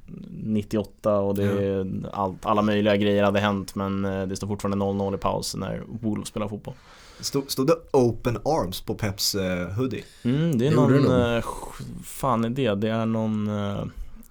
2098 och det är allt, alla möjliga grejer hade hänt men eh, det står fortfarande 0-0 i paus när Wolves spelar fotboll. Stod, stod det Open Arms på Peps eh, hoodie? Mm, det är Det någon, eh, fan är det? Det är någon eh,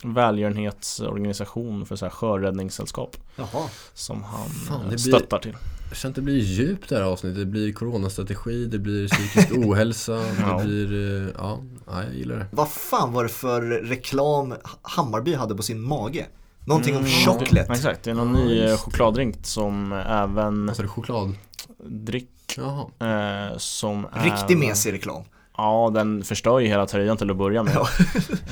välgörenhetsorganisation för så här sjöräddningssällskap Jaha. som han Fan, eh, det blir- stöttar till. Jag känner att det blir djupt det här avsnittet. Det blir coronastrategi, det blir psykisk [laughs] ohälsa, Ja. det blir, eh, ja, ja, jag gillar det. Vad fan var det för reklam Hammarby hade på sin mage? Någonting om Mm, chocolate. Exakt, det är någon Ja, ny eh, chokladdrink som även Alltså det är choklad? drick Jaha. eh, som Riktig även- mesig reklam. Ja, den förstör ju hela tröjan till att börja med. Ja. [laughs]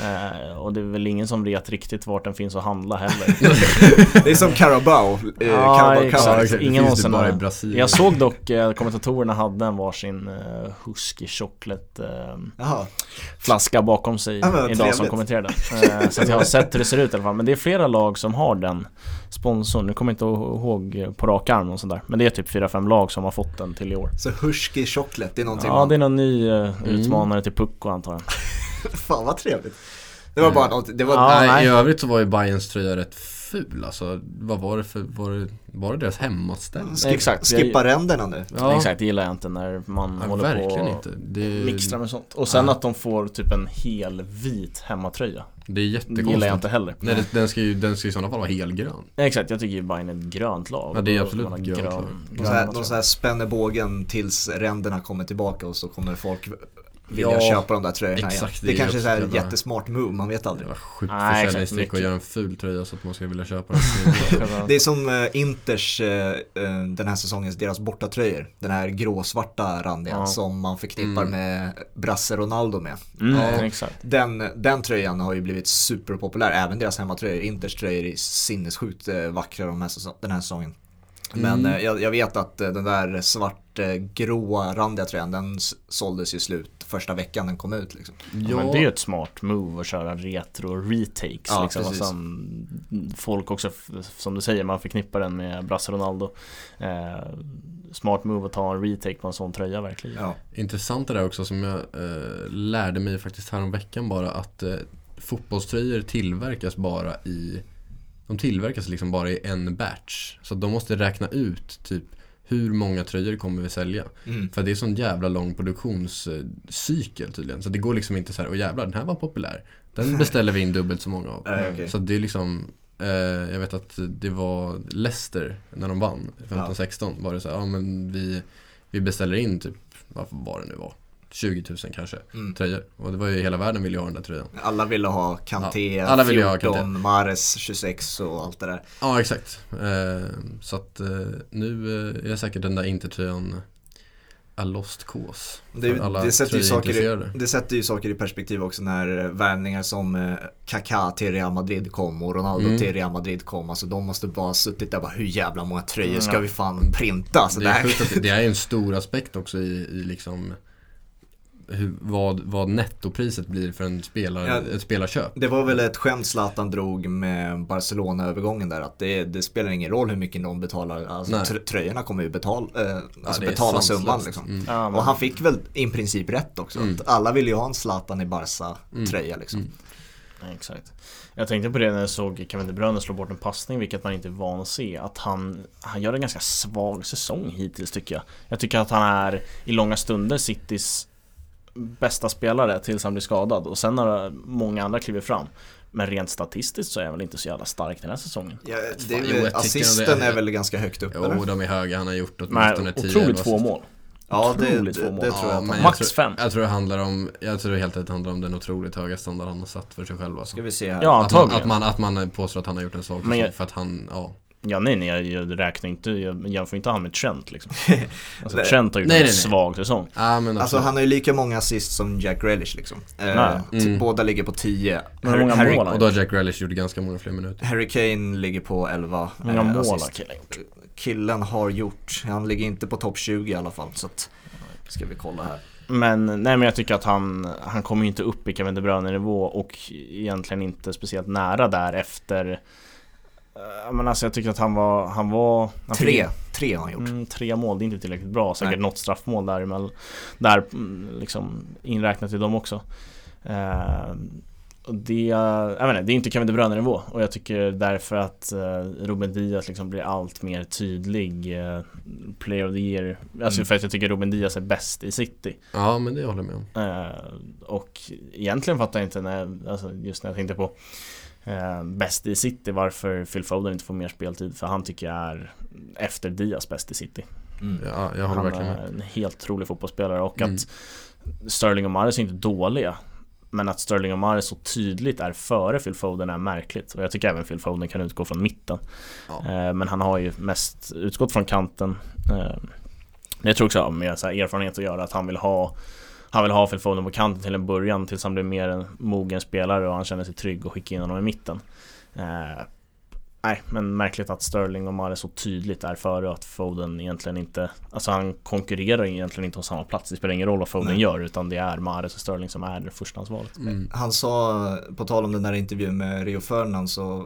Eh, och det är väl ingen som vet riktigt vart den finns att handla heller. [laughs] Det är som Carabao. Eh, Ja, Carabao exakt. Exakt. Det Ingen finns av det bara i Brasilien. Jag såg dock eh, kommentatorerna hade en varsin eh, Husky chocolate eh, flaska bakom sig Ja, idag som trevligt. kommenterade. Eh, så att jag har sett hur det ser ut i alla fall. Men det är flera lag som har den sponsorn. Nu kommer jag inte ihåg på rak arm och sådär. Men det är typ 4-5 lag som har fått den till i år. Så Husky chocolate, det är någonting Ja, man... det är någon ny eh, Mm. Utmanare till Pucko antar jag. [laughs] Fan vad trevligt. Det var bara något, det var... Ja, nej, nej. i övrigt så var ju Bayerns tröja rätt ful alltså. Vad var det för, var det, var det deras hemmaställ? Skip, Exakt. Skippa ränderna nu. Ja, Exakt, det gillar jag inte när man ja, håller verkligen på inte. Det, mixtra med sånt. Och sen Ja. att de får typ en hel vit hemmatröja. det är jättekonstigt. gillar jag inte heller. Nej, det, den, ska ju, den ska ju i sådana fall vara helgrön. Exakt, jag tycker ju Bayern är ett grönt lag. Ja, det är absolut ett grönt lag. De så, här, de så här spänner bågen tills ränderna kommer tillbaka och så kommer folk vilja Ja, köpa de där tröjorna exakt, igen. det Det, är kanske är så här jävla- jättesmart move, man vet Det aldrig. var sjukt försäljningstrick att göra en ful tröja så att man ska vilja köpa den. [laughs] Det är som eh, Inters, eh, eh, den här säsongens, deras bortatröjor. Den här gråsvarta randiga Ja. som man förknippar Mm. med Brasse Ronaldo med. Mm. Den, den tröjan har ju blivit superpopulär, även deras hemmatröjor. Inters tröjor är sinnessjukt vackra de här den här säsongen. Men Mm. eh, jag, jag vet att eh, den där svartgråa randiga tröjan, den såldes ju slut första veckan den kom ut liksom. Ja. Men det är ju ett smart move att köra retro retakes Ja, liksom. Och sen folk också, som du säger, man förknippar den med Brasse Ronaldo. Eh, smart move att ta en retake på en sån tröja verkligen. Ja. Intressant det där också som jag eh, lärde mig faktiskt härom veckan bara att eh, fotbollströjor tillverkas bara i De tillverkas liksom bara i en batch. Så de måste räkna ut typ hur många tröjor kommer vi sälja? Mm. För det är sån jävla lång produktionscykel tydligen. Så det går liksom inte så här, åh jävlar den här var populär. Den [laughs] beställer vi in dubbelt så många av. Nej, okej. Så det är liksom eh, Jag vet att det var Leicester när de vann 15-16 var det så här, ja men vi Vi beställer in typ, vad var det nu var 20 000 kanske Mm. tröjor Och det var ju hela världen ville ha den där tröjan Alla ville ha Kanté, Ja, alla ville ha 14, Kanté. Mares 26 och allt det där. Ja exakt eh, Så att eh, nu eh, är säkert den där Inter-tröjan A lost cause Det, alla det, sätter ju saker i, det sätter ju saker i perspektiv också när värvningar som Kaká till Real Madrid kom och Ronaldo Mm. till Real Madrid kom. Alltså de måste bara ha suttit där och bara hur jävla många tröjor ska vi fan printa? Så det, är det är en stor aspekt också i, i liksom hur, vad, vad nettopriset blir för en spelar, Ja. ett spelarköp. Det var väl ett skämt Zlatan drog med Barcelona-övergången där att det, det spelar ingen roll hur mycket någon betalar. Alltså tr- tröjorna kommer ju eh, alltså det är betala sanslöst. summan liksom. Mm. Ja, Och han fick väl i princip rätt också. Mm. Att alla ville ju ha en Zlatan i Barca-tröja liksom. Mm. Ja, Exakt. Jag tänkte på det när jag såg Kevin De Bruyne slå bort en passning, vilket man inte är van att se. Att han, han gör en ganska svag säsong hittills tycker jag. Jag tycker att han är i långa stunder Citys bästa spelare tills han blir skadad. Och sen när många andra kliver fram. Men rent statistiskt så är han väl inte så jävla stark den här säsongen. Ja, det är jo, assisten det- är väl ganska högt upp Jo, de är höga. Han har gjort åtminstone 10 otroligt få mål. Ja, det, det, otroligt det, få mål. tror jag Ja, han jag Max tror- fem. Jag tror det handlar om, jag tror helt enkelt handlar om den otroligt höga standard han har satt för sig själv alltså. Ska vi se här. Ja, att, man, antagligen. att, man, att man påstår att han har gjort en säsong jag- för att han, ja. Ja nej nej, jag, jag räknar inte, jag jämför inte han med Trent liksom. [laughs] Alltså Nej. Trent har ju Nej, en nej, nej. svag säsong. Ja men Alltså han har ju lika många assist som Jack Grealish liksom. Eh, typ Mm. Båda ligger på 10. Men hur många Harry, mål har Och då har Jack Grealish gjort ganska många fler minuter. Harry Kane ligger på 11 Hur många eh, mål har killen gjort? Killen har gjort, han ligger inte på topp 20 i alla fall så att Ska vi kolla här. Men nej men jag tycker att han, han kommer ju inte upp i Kevin De Bruyne nivå och egentligen inte speciellt nära där efter Eh, Men alltså jag tycker att han var, han var han fick- Tre, tre har han gjort. Mm, tre mål, det är inte tillräckligt bra. Säkert Nej. något straffmål där, emellan- där mm, liksom inräknat i dem också. Eh, och det, jag vet inte, det är inte Kevin De Bruyne nivå och jag tycker därför att eh, Ruben Diaz liksom blir allt mer tydlig eh, Player of the year. Alltså Mm. för att jag tycker Ruben Diaz är bäst i City. Ja men det håller jag med om. Eh, och egentligen fattar jag inte när, alltså just när jag tänkte på eh, bäst i City varför Phil Foden inte får mer speltid för han tycker jag är efter Diaz bäst i City. Mm. Ja, jag håller Han verkligen är med. en helt otrolig fotbollsspelare och Mm. att Sterling och Mahrez är inte dåliga men att Sterling och Mahrez så tydligt är före Phil Foden är märkligt och jag tycker även Phil Foden kan utgå från mitten. Ja. Eh, Men han har ju mest utgått från kanten. Eh, jag tror också med så här erfarenhet att göra att han vill ha han vill ha Phil Foden på kanten till en början tills han blir mer en mogen spelare och han känner sig trygg och skicka in honom i mitten. Eh, nej, men märkligt att Sterling och Mahrez så tydligt är före och att Foden egentligen inte Alltså han konkurrerar egentligen inte om samma plats. Det spelar ingen roll vad Foden Nej. gör utan det är Mahrez och Sterling som är det förstahandsvalet. Mm. Han sa, på tal om den där intervjun med Rio Ferdinand så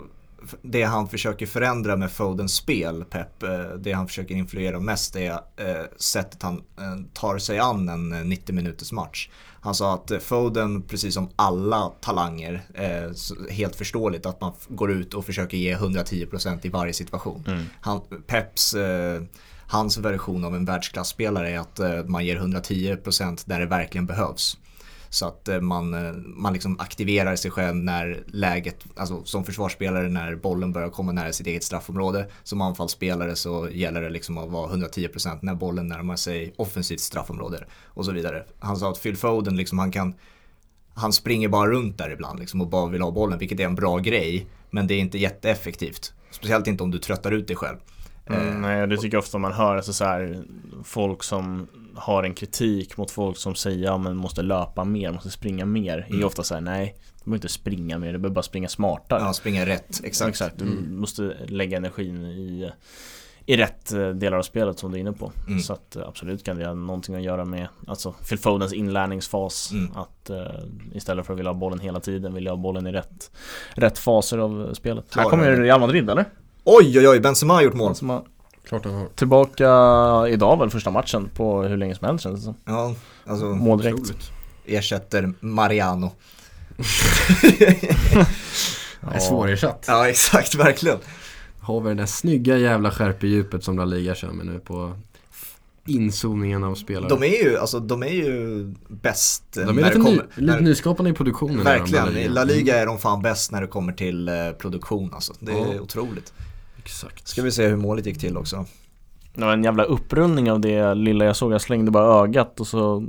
det han försöker förändra med Fodens spel, Pep, eh, det han försöker influera mest är eh, sättet han eh, tar sig an en eh, 90 minuters match. Han sa att Foden, precis som alla talanger, helt förståeligt att man går ut och försöker ge 110% i varje situation. Mm. Han, Peps, hans version av en världsklasspelare är att man ger 110% där det verkligen behövs. Så att eh, man, eh, man liksom aktiverar sig själv när läget, alltså som försvarsspelare när bollen börjar komma nära sitt eget straffområde. Som anfallsspelare så gäller det liksom att vara 110% när bollen närmar sig offensivt straffområde och så vidare. Han sa att Phil Foden liksom, han kan han springer bara runt där ibland liksom och bara vill ha bollen, vilket är en bra grej. Men det är inte jätteeffektivt. Speciellt inte om du tröttar ut dig själv. Eh, Mm, nej, det tycker jag ofta man hör, alltså så här, folk som har en kritik mot folk som säger ja men måste löpa mer, måste springa mer. är Mm. ofta så här, nej, du behöver inte springa mer, du behöver bara springa smartare. Ja, springa rätt, exakt. Exakt, du Mm. måste lägga energin i, i rätt eh, delar av spelet som du är inne på. Mm. Så att eh, absolut kan det ha någonting att göra med alltså Phil Fodens inlärningsfas. Mm. Att eh, istället för att vilja ha bollen hela tiden vill jag ha bollen i rätt, rätt faser av spelet. Ja, Här kommer. Real Madrid eller? Oj, oj, oj, Benzema har gjort mål. Har Klart han har. tillbaka idag väl första matchen på hur länge som helst känns det som. Ja, alltså Måldirekt. Otroligt. ersätter Mariano. [laughs] Det är svårersatt. Ja, exakt, verkligen. Har vi det där snygga jävla skärpedjupet som La Liga kör med nu på inzoomningen av spelare. De är ju, alltså de är ju bäst De är när lite, kommer, ny, lite när, nyskapande i produktionen. Verkligen, i La Liga Mm, är de fan bäst när det kommer till eh, produktion alltså. Det är Ja. otroligt. Exakt. Ska vi se hur målet gick till också. Det var en jävla upprullning av det lilla jag såg. Jag slängde bara ögat och så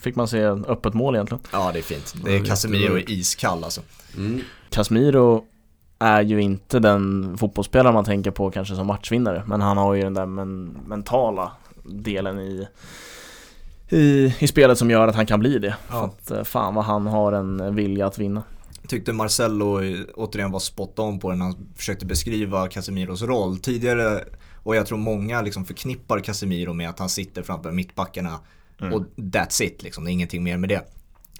fick man se öppet mål egentligen. Ja, det är fint. Det är är Casemiro jättebra. iskall alltså. Mm. Casemiro är ju inte den fotbollsspelare man tänker på kanske som matchvinnare Men han har ju den där men, mentala delen i, i I spelet som gör att han kan bli det Ja. För att eh, fan vad han har en vilja att vinna Tyckte Marcello eh, återigen var spot on på den när han försökte beskriva Casemiros roll. Tidigare, och jag tror många liksom förknippar Casemiro med att han sitter framför mittbackarna Mm. och that's it liksom, det är ingenting mer med det.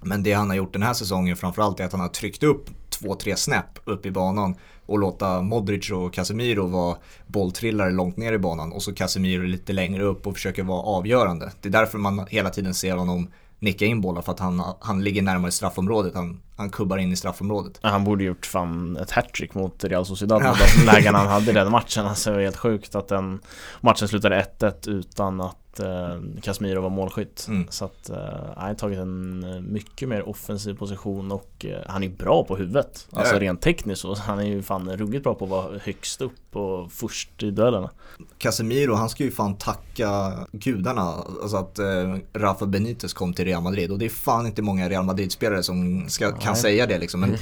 Men det han har gjort den här säsongen framförallt är att han har tryckt upp två, tre snäpp upp i banan och låta Modric och Casemiro vara bolltrillare långt ner i banan och så Casemiro lite längre upp och försöker vara avgörande. Det är därför man hela tiden ser honom nicka in bollar för att han, han ligger närmare straffområdet, han, han kubbar in i straffområdet. Han borde gjort fan ett hattrick mot Real Sociedad Ja. med de lägen han hade i den matchen Alltså det var helt sjukt att den matchen slutade 1-1 utan att eh, Casemiro var målskytt Mm. Så att eh, han har tagit en eh, mycket mer offensiv position och eh, han är bra på huvudet Alltså Ja. rent tekniskt så, han är ju fan ruggigt bra på att vara högst upp och först i duellerna Casemiro, han ska ju fan tacka gudarna, alltså att eh, Rafa Benitez kom till Real Madrid och det är fan inte många Real Madrid-spelare som ska, kan Nej. säga det liksom. Men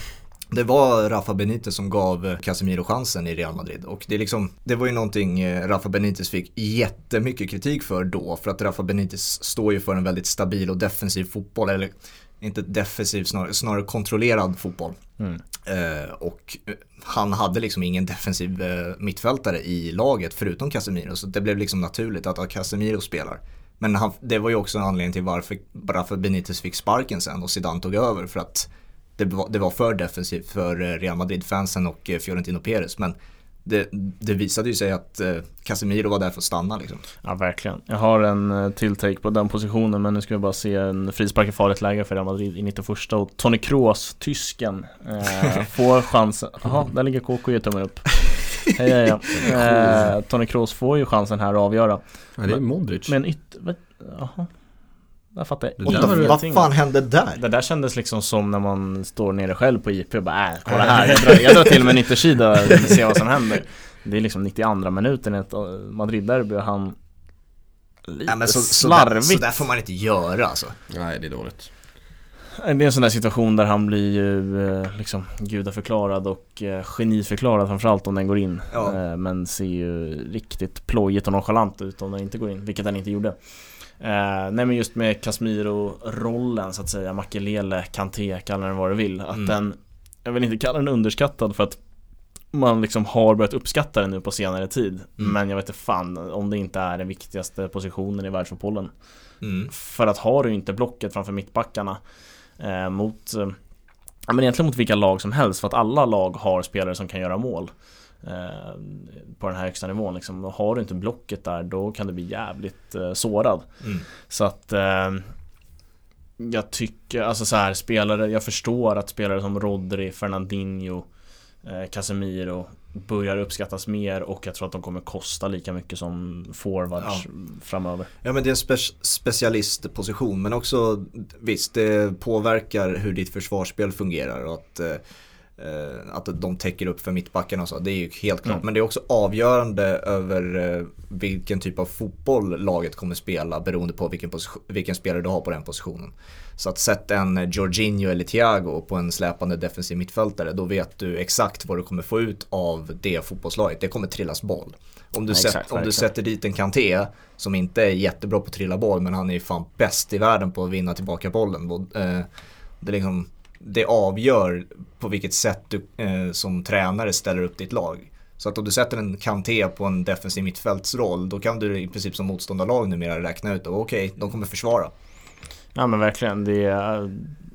det var Rafa Benitez som gav eh, Casemiro chansen i Real Madrid och det, liksom, det var ju någonting eh, Rafa Benitez fick jättemycket kritik för då för att Rafa Benitez står ju för en väldigt stabil och defensiv fotboll eller inte defensiv, snarare, snarare kontrollerad fotboll. Mm. Eh, och eh, han hade liksom ingen defensiv eh, mittfältare i laget förutom Casemiro så det blev liksom naturligt att Casemiro spelar. Men han, det var ju också en anledning till varför Rafa Benitez fick sparken sen och Zidane tog över för att det var, det var för defensivt för eh, Real Madrid-fansen och eh, Fiorentino Perez. Men det, det, visade ju sig att eh, Casemiro var där för att stanna liksom. Ja, verkligen. Jag har en till take på den positionen, men nu ska vi bara se en frispark i farligt läge för Real Madrid i 91 och Tony Kroos, tysken, eh, [laughs] får chansen. Jaha, där ligger KK och tummen upp. Hej, hej, hej. [laughs] Eh, Tony Kroos får ju chansen här att avgöra. Ja, det är Modric. Men ytter... Jaha. Där fattar jag det Vad fan hände där? Det där kändes liksom som när man står nere själv på IP och bara äh, kolla här, jag drar, jag drar till med en yttersida och ser vad som händer. Det är liksom 92 minuten i ett Madrid-derby och han Lite Nej, men så, slarvigt. Så där, så där får man inte göra alltså. Nej, det är dåligt. Det är en sån där situation där han blir ju eh, liksom gudaförklarad och eh, geniförklarad framförallt om den går in. Ja. Eh, men ser ju riktigt plojigt och nonchalant ut om den inte går in, vilket den inte gjorde. Eh, nej men just med Casemiro-rollen så att säga, Makelele, Kanté, kalla den vad du vill. Att mm. den, jag vill inte kalla den underskattad för att man liksom har börjat uppskatta den nu på senare tid. Mm. Men jag vet inte fan om det inte är den viktigaste positionen i världsfotbollen. Mm. För att har du inte blocket framför mittbackarna eh, mot eh, men egentligen mot vilka lag som helst för att alla lag har spelare som kan göra mål. Eh, på den här högsta nivån. Liksom. Har du inte blocket där då kan du bli jävligt eh, sårad. Mm. Så att eh, jag tycker, alltså så här, spelare, jag förstår att spelare som Rodri, Fernandinho, Casemiro börjar uppskattas mer och jag tror att de kommer kosta lika mycket som forwards ja. framöver. Ja men det är en spe specialistposition men också visst det påverkar hur ditt försvarsspel fungerar och att att de täcker upp för mittbackarna och så. Det är ju helt klart. Mm. Men det är också avgörande över eh, vilken typ av fotboll laget kommer spela beroende på vilken, vilken spelare du har på den positionen. Så att sätta en Jorginho eller Thiago på en släpande defensiv mittfältare då vet du exakt vad du kommer få ut av det fotbollslaget. Det kommer trillas boll. Om du, ja, exakt, om du sätter dit en Kanté som inte är jättebra på att trilla boll men han är fan bäst i världen på att vinna tillbaka bollen. Eh, det är liksom det avgör på vilket sätt du eh, som tränare ställer upp ditt lag. Så att om du sätter en Kanté på en defensiv mittfältsroll då kan du i princip som motståndarlag numera räkna ut att okej, okay, de kommer försvara. Ja men verkligen, det är,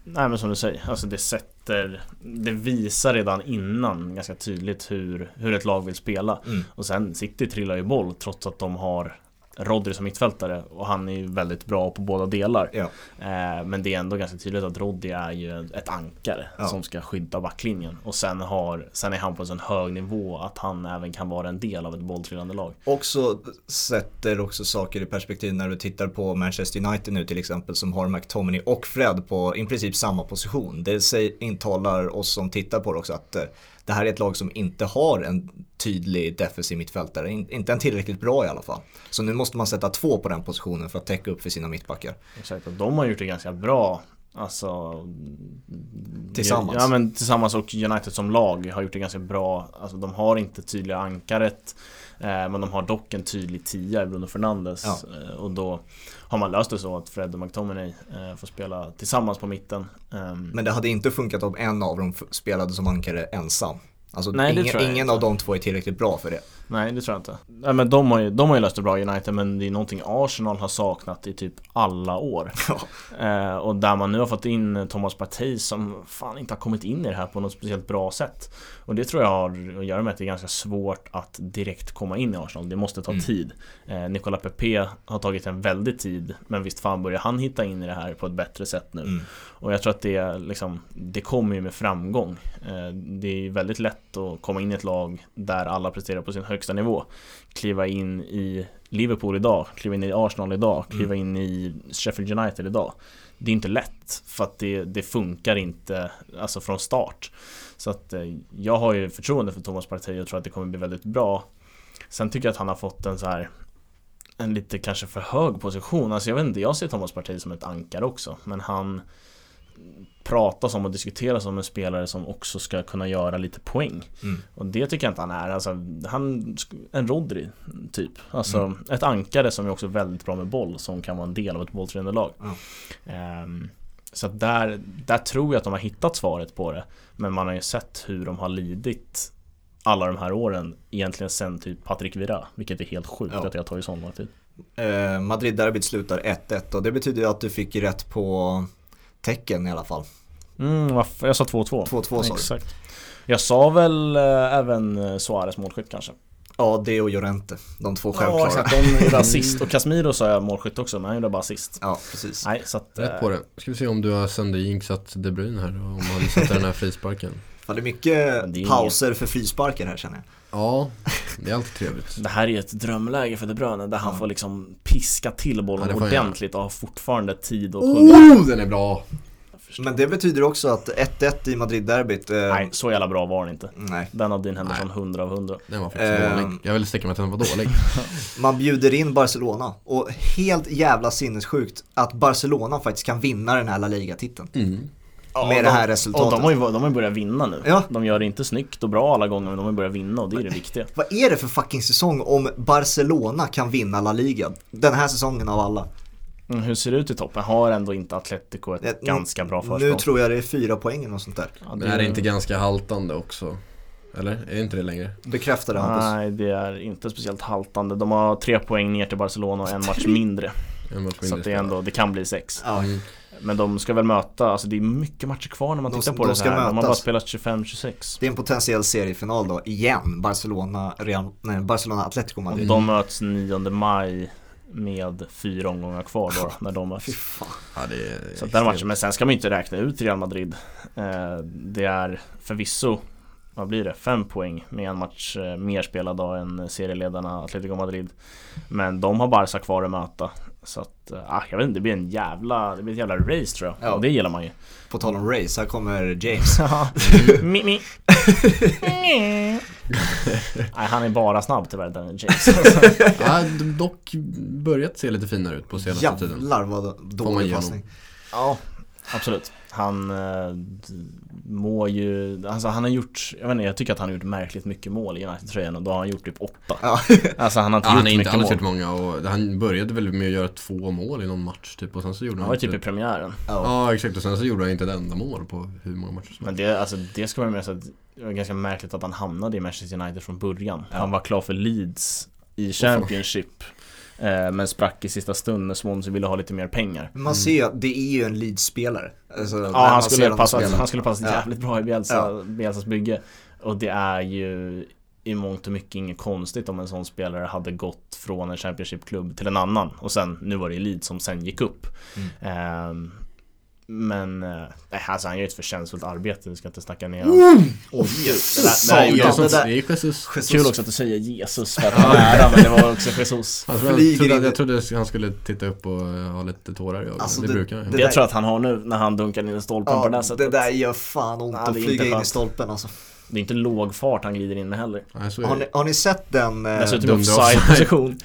nej men som du säger, alltså det sätter, det visar redan innan ganska tydligt hur, hur ett lag vill spela. Mm. Och sen City trillar ju boll trots att de har Rodri som mittfältare och han är ju väldigt bra på båda delar. Ja. Eh, men det är ändå ganska tydligt att Rodri är ju ett ankare ja. som ska skydda backlinjen. Och sen, har, sen är han på en sån hög nivå att han även kan vara en del av ett bolltrillande lag. Också sätter också saker i perspektiv när du tittar på Manchester United nu till exempel som har McTominay och Fred på i princip samma position. Det intalar oss som tittar på det också att eh, det här är ett lag som inte har en tydlig defensiv mittfältare, inte en tillräckligt bra i alla fall. Så nu måste man sätta två på den positionen för att täcka upp för sina mittbackar. Exakt, och de har gjort det ganska bra Alltså Tillsammans? Ja men tillsammans och United som lag har gjort det ganska bra Alltså de har inte tydliga ankaret eh, Men de har dock en tydlig tia i Bruno Fernandes ja. eh, Och då har man löst det så att Fred och McTominay eh, får spela tillsammans på mitten ehm. Men det hade inte funkat om en av dem spelade som ankare ensam Alltså Nej, ingen, ingen av de två är tillräckligt bra för det. Nej det tror jag inte. Nej, men de har, ju, de har ju löst det bra United men det är någonting Arsenal har saknat i typ alla år. [laughs] Ja. Eh, och där man nu har fått in Thomas Partey som fan inte har kommit in i det här på något speciellt bra sätt. Och det tror jag har att göra med att det är ganska svårt att direkt komma in i Arsenal. Det måste ta mm. tid. Eh, Nicola Pepe har tagit en väldig tid men visst fan börjar han hitta in i det här på ett bättre sätt nu. Mm. Och jag tror att det liksom, det kommer ju med framgång. Eh, det är väldigt lätt att komma in i ett lag där alla presterar på sin högsta nivå. Kliva in i Liverpool idag, kliva in i Arsenal idag, kliva mm. in i Sheffield United idag. Det är inte lätt för att det, det funkar inte alltså från start. Så att eh, jag har ju förtroende för Thomas Partey och tror att det kommer bli väldigt bra. Sen tycker jag att han har fått en så här en lite kanske för hög position. Alltså jag vet inte, jag ser Thomas Partey som ett ankare också. Men han pratas om och diskuteras om en spelare som också ska kunna göra lite poäng. Mm. Och det tycker jag inte han är. Alltså, han, en Rodri, typ. Alltså Mm. ett ankare som är också väldigt bra med boll, som kan vara en del av ett bolltränande lag. Ja. Ehm, så där, där tror jag att de har hittat svaret på det. Men man har ju sett hur de har lidit alla de här åren egentligen sen typ Patrik Vira, vilket är helt sjukt Ja. att det har tagit så lång tid. Eh, Madrid-derbyt slutar 1-1 och det betyder att du fick rätt på tecken i alla fall. Mm, varför? Jag sa 2-2. 2-2 sa du. Exakt. Jag sa väl eh, även eh, Suarez målskytt kanske. Ja, det och Llorente. De två Ja självklara. exakt, de gjorde [laughs] assist. Och Casemiro sa jag målskytt också, men han gjorde bara assist. Ja, precis. Nej, så att... Rätt eh, på det. Ska vi se om du har sönderjinxat De Bruyne här och om han sätter den här frisparken. [laughs] Fan, det är mycket Det är pauser för frisparkar här känner jag. Ja, det är alltid trevligt. Det här är ett drömläge för De Bruyne där han får liksom piska till bollen Ja, ordentligt och har fortfarande tid att skjuta. Oh, den är bra! Men det betyder också att 1-1 i Madrid-derbyt. Eh, Nej, så jävla bra var den inte. nej. Den av Dean Henderson 100 av 100. Den var faktiskt Ehm. dålig. Jag vill sträcka mig att den var dålig. [laughs] Man bjuder in Barcelona och helt jävla sinnessjukt att Barcelona faktiskt kan vinna den här La Liga-titeln. Mm. Med det här resultatet. Och de har ju de har ju börjat vinna nu. Ja. De gör det inte snyggt och bra alla gånger men de har börjat vinna och det är det viktiga. Vad är det för fucking säsong om Barcelona kan vinna La Liga? Den här säsongen av alla. Mm, hur ser det ut i toppen? Har ändå inte Atletico ett Det- ganska bra Nu försprång? tror jag det är fyra poäng och sånt där. Ja, är det inte ganska haltande också? Eller? Är det inte det längre? Bekräftar det Hampus? Nej, det är inte speciellt haltande. De har tre poäng ner till Barcelona och en match [laughs] mindre. En match Så mindre att det, är ändå, det kan bli sex. Ja. Mm. Men de ska väl möta, alltså det är mycket matcher kvar när man De- tittar på de det så ska här. De har mötas. bara spelat 25-26. Det är en potentiell seriefinal då, igen. Barcelona, Real, nej, Barcelona Atletico Och Madrid. de möts 9 maj med fyra omgångar kvar då, när de möts. [laughs] Ja, Så den matchen, men sen ska man ju inte räkna ut Real Madrid. Eh, Det är förvisso, vad blir det, fem poäng med en match eh, mer spelad då än serieledarna Atletico Madrid. Men de har Barca kvar att möta. Så att, eh, ah, jag vet inte, det blir en jävla, det blir ett jävla race tror jag. Ja. Och det gillar man ju. På tal om race, här kommer James. [laughs] [laughs] mi, mi. [laughs] Nej, han är bara snabb tyvärr, den James. Ja, de dock börjat se lite finare ut på senaste tiden. Jävlar vad dålig passning. Ja, absolut. Han eh, må ju, alltså han har gjort, jag vet inte, jag tycker att han har gjort märkligt mycket mål i United-tröjan och då har han gjort typ åtta. Ja. [laughs] Alltså han har inte Ja, gjort han har inte mycket alls mål. gjort många och han började väl med att göra två mål i någon match typ och sen så gjorde Han han var ju typ i premiären. Ja. Ja exakt och sen så gjorde han inte ett enda mål på hur många matcher som Men det, alltså, det ska man med sig att det var ganska märkligt att han hamnade i Manchester United från början. Han var klar för Leeds i Championship. Eh, men sprack i sista stund när Swansea ville ha lite mer pengar. Man ser ju att det är ju en Leeds-spelare. Alltså, Ja, han skulle, passa, han skulle passa Ja. jävligt bra i Bielsa, Ja. Bielsas bygge. Och det är ju i mångt och mycket inget konstigt om en sån spelare hade gått från en Championship-klubb till en annan. Och sen, nu var det ju Leeds som sen gick upp. Mm. Ehm, men, eh, nej, alltså han gör ett förtjänstfullt arbete, vi ska inte snacka ner honom. Oj, Jesus, det där- det där är ju- satan. Jesus, det är Jesus. Jesus. Kul också att du säger Jesus för att han är nära, men det var också Jesus. Flyger jag, trodde, in- jag trodde han skulle titta upp och eh, ha lite tårar i ögonen. Alltså, det, det- brukar han ju. det- Det jag tror att han har nu när han dunkar in i stolpen på det där Ja, sättet. det där gör fan ont Ja, att flyga in i stolpen alltså. Det är inte låg fart han glider in med heller. Nej, Har ni, har ni sett den? eh, Dessutom i offside-position.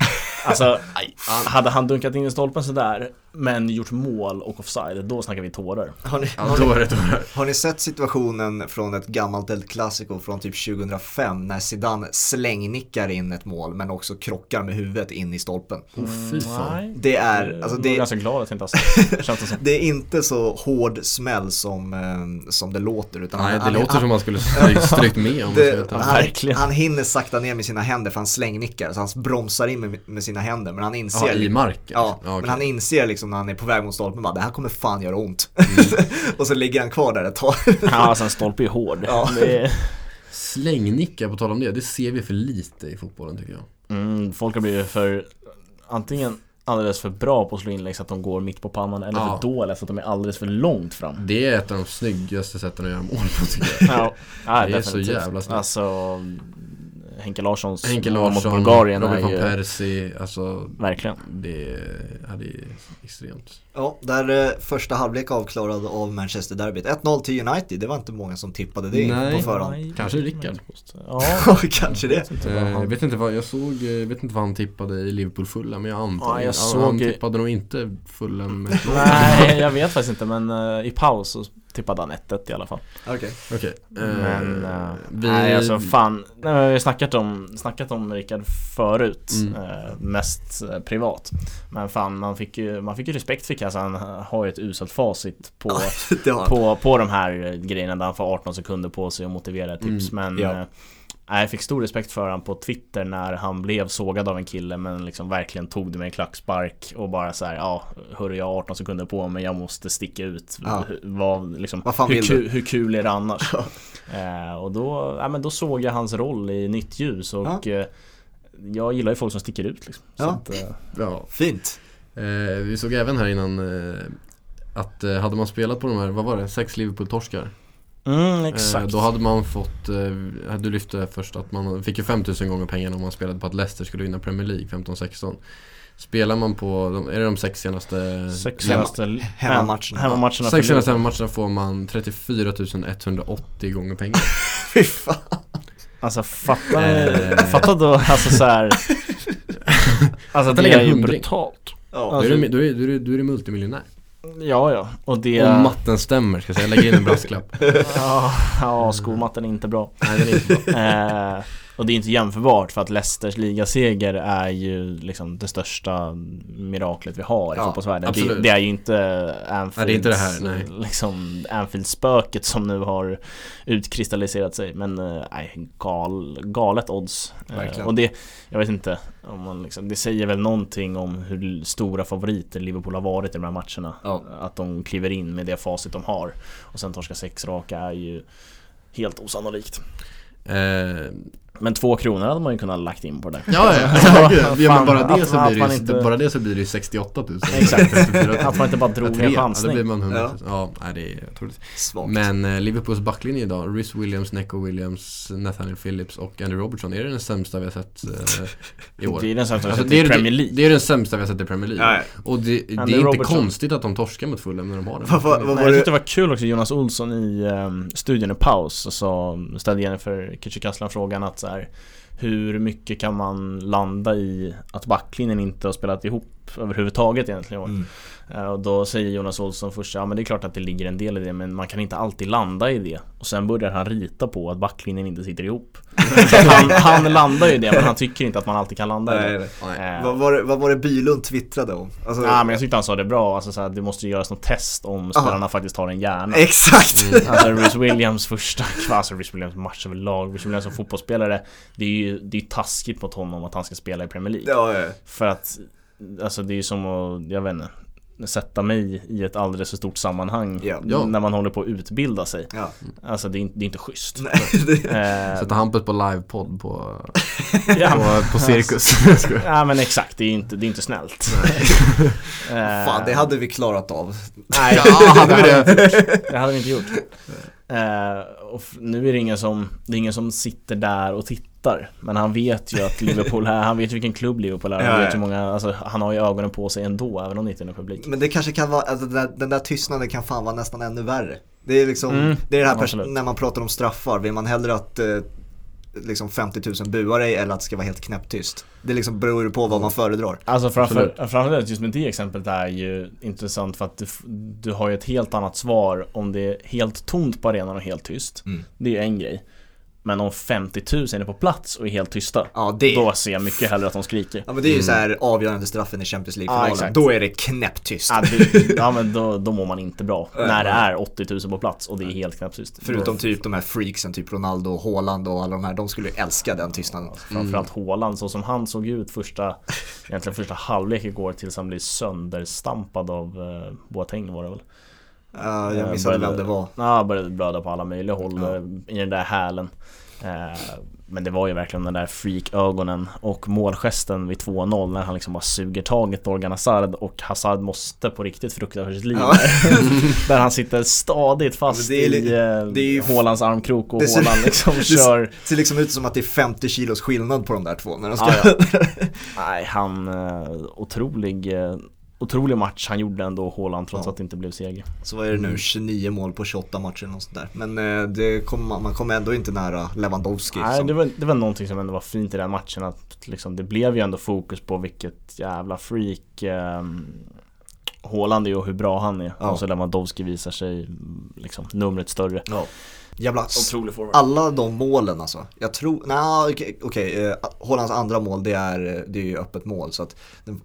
Alltså, [laughs] hade han dunkat in i stolpen sådär, men gjort mål och offside, då snackar vi tårar. Har ni, Ja, har, ni, det tårar. har ni sett situationen från ett gammalt El Clasico från typ 2005 när Zidane slängnickar in ett mål men också krockar med huvudet in i stolpen? Oh, fy fan. Det är, alltså jag det, ganska glad att jag inte har sett. Känns det som. [laughs] det är inte så hård smäll som, eh, som det låter utan Nej, han, det han, låter han, som man skulle [laughs] strykt, med om det, han, han hinner sakta ner med sina händer för han slängnickar så han bromsar in med, med sina händer men han inser Ja, i marken? Ja, Ja, okej. men han inser liksom när han är på väg mot stolpen bara det här kommer fan göra ont. Mm. [laughs] och så ligger han kvar där ett tag. Ja, alltså en stolpe är hård. Ja. Är, Slängnickar, på tal om det, det ser vi för lite i fotbollen tycker jag. mm, folk har blivit för, antingen alldeles för bra på att slå inlägg så att de går mitt på pannan eller Ja. för dåliga så att de är alldeles för långt fram. Det är ett av de snyggaste sätten att göra mål på tycker jag. Ja, ja Det är så jävla snyggt. Alltså Henke Larssons Henke mål mot Larsson, Bulgarien Robin är van Persie, alltså Verkligen. det hade ju extremt. Ja, där eh, första halvlek avklarad av Manchester Derbyt. 1-0 till United, det var inte många som tippade det Nej. på förhand. Nej, Kanske Rickard. [laughs] Ja, Kanske det. vet inte vad Eh, Jag han- vet inte vad, jag såg, eh, vet inte vad han tippade i Liverpool fulla men jag antar Ja, jag han, såg han tippade nog inte fullen med [laughs] Nej, jag vet faktiskt inte men i paus så tippade han 1-1 i alla fall. Okej. Okej. eh, Men, eh, vi, nej alltså fan, vi har snackat om, snackat om Rickard förut, Mm. eh, mest eh, privat. Men fan, man fick ju, man fick ju respekt för Kassa, han har ju ett uselt facit på, [laughs] han. på, på de här grejerna där han får 18 sekunder på sig att motivera tips. Men ja. Nej, jag fick stor respekt för honom på Twitter när han blev sågad av en kille men liksom verkligen tog det med en klackspark och bara så här, ja, hörru jag har 18 sekunder på mig, jag måste sticka ut. Ja. Hur- Vad, liksom, Vad fan hur, vill kul, hur kul är det annars? [laughs] eh, och då, ja, men då såg jag hans roll i nytt ljus och eh, jag gillar ju folk som sticker ut liksom. Så Ja. att, eh, ja, Fint. eh, vi såg även här innan eh, att eh, hade man spelat på de här, vad var det, sex Liverpool-torskar? Mm, Eh, exakt. då hade man fått, eh, du lyfte först att man fick ju 5000 gånger pengarna om man spelade på att Leicester skulle vinna Premier League 15-16. Spelar man på, de, är det de sex senaste? Sex senaste hemmamatcherna. hemmamatcherna Sex senaste Liverpool. matcherna får man 34 180 gånger pengar. [laughs] Fy fan. Alltså fatta, Eh. fatta då alltså så här. [laughs] Alltså det är ju brutalt Ja. då, är Alltså- du, då, är, är, då är du multimiljonär. Ja ja, och det Om matten stämmer ska jag säga, lägg in en brasklapp. [laughs] Ja, ja skomatten är inte bra Nej den är inte bra. eh, Och det är inte jämförbart för att Leicesters ligaseger är ju liksom det största miraklet vi har i Ja, fotbollsvärlden. Det, det är ju inte Anfields, Nej, det är inte det här, liksom Anfield-spöket som nu har utkristalliserat sig. Men eh, nej, gal, galet odds. Eh, Verkligen. Och det, jag vet inte om man liksom, Det säger väl någonting om hur stora favoriter Liverpool har varit i de här matcherna. Ja. Att de kliver in med det facit de har. Och sen torska sex raka är ju helt osannolikt. Eh, Men två kronor hade man ju kunnat lagt in på det där ja, ja, [laughs] Ja, ja, men bara det, att- så blir man det, ju- inte- bara det så blir det ju 68 000. [laughs] Exakt. [laughs] 54 000. Att man inte bara drog Ja, en tre. Ja, då chansning blir man 100 000. Ja, nej, det är otroligt. Svagt. Men eh, Liverpools backlinje idag, Rhys Williams, Neco Williams, Nathaniel Phillips och Andrew Robertson. Är det den sämsta vi har sett eh, i år? Det är den sämsta Alltså, alltså, det, i är, Premier det, League det är den sämsta vi har sett i Premier League. Ja, Och det, det är Andy inte Robertson. konstigt att de torskar mot Fulham när de har den. Vad- vad- vad Nej, var jag det? tyckte det var kul också Jonas Olsson i um, studion i paus så ställde Jennifer Kücükaslan frågan att så här, Hur mycket kan man landa i att backlinjen inte har spelat ihop överhuvudtaget egentligen i år? Mm. Eh, Och då säger Jonas Olsson först, ja men det är klart att det ligger en del i det men man kan inte alltid landa i det Och sen börjar han rita på att backlinjen inte sitter ihop [laughs] han, han landar ju i det men han tycker inte att man alltid kan landa i Nej, det nej. Nej. Eh, Vad var, det, vad var det Bylund twittrade om? Alltså, Ja men jag tyckte han sa det bra, alltså så här, det måste ju göras något test om spelarna faktiskt har en hjärna Exakt! Mm. Alltså Rhys Williams första, [laughs] alltså Rhys Williams match överlag, Rhys Williams som fotbollsspelare Det är ju det är taskigt mot honom att han ska spela i Premier League Ja, ja. För att, alltså det är ju som att, jag vet inte Sätta mig i ett alldeles för stort sammanhang Ja. När man håller på att utbilda sig ja. Alltså det är, inte- det är inte schysst Nej, [laughs] det, Eh, Sätta Hampus på livepodd på, [laughs] ja, på, på Cirkus. [laughs] Ja men exakt, det är inte, det är inte snällt Eh, fan, det hade vi klarat av. Nej, Ja, hade vi det? Det hade vi inte gjort. Eh, och nu är det ingen som, det är ingen som sitter där och tittar. Men han vet ju att Liverpool är, han vet vilken klubb Liverpool är. Han, Ja, vet ja. hur många, alltså, han har ju ögonen på sig ändå, även om det inte är någon publik. Men det kanske kan vara, alltså den där, den där tystnaden kan fan vara nästan ännu värre. Det är liksom, Mm, det är det här pers- absolut. när man pratar om straffar, vill man hellre att eh, liksom 50 000 buar dig eller att det ska vara helt knäpptyst? Det liksom beror ju på vad man föredrar. Alltså framför, framförallt just med det exemplet är ju intressant för att du, du har ju ett helt annat svar om det är helt tomt på arenan och helt tyst. Mm. Det är ju en grej. Men om 50 000 är på plats och är helt tysta, Ja, det, då ser jag mycket hellre att de skriker. ja, men det är ju så här avgörande straffen i Champions Ja, League-finalen. exakt. Då är det knäpptyst. Ja, det, ja men då, då mår man inte bra. Nej. När det är 80 000 på plats och det är helt knäpptyst. Förutom typ de här freaksen, typ Ronaldo och Haaland och alla de här, de skulle ju älska den tystnaden. Framförallt Haaland, så som han såg ut första Egentligen första halvlek igår tills han blev sönderstampad av eh, Boateng var det väl Ja, jag Eh, missade vem det var. Ja, började blöda på alla möjliga håll Ja. i den där hälen. Eh, Men det var ju verkligen den där freak-ögonen och målgesten vid 2-0 när han liksom bara suger tag i Torgan Hazard och Hazard måste på riktigt frukta för sitt liv. Ja. [laughs] Där han sitter stadigt fast Ja, är i li- eh, Haalands armkrok och det ser- Haaland liksom [laughs] det kör Det ser liksom ut som att det är 50 kilos skillnad på de där två när de ska... Ja. [laughs] Nej, han eh, otrolig Otrolig match han gjorde ändå Haaland trots Ja. att det inte blev seger. Så vad är det nu, 29 mål på 28 matcher och sånt där. Men eh, det kom, man kommer ändå inte nära Lewandowski. Nej, som, det var, det var någonting som ändå var fint i den matchen att liksom, det blev ju ändå fokus på vilket jävla freak eh, Haaland är och hur bra han är. Ja. Och så Lewandowski visar sig liksom numret större. ja. Jävla, Otrolig forward. alla de målen alltså. Jag tror, nej okej, okej, eh, Hollands andra mål det är, eh, det är ju öppet mål så att,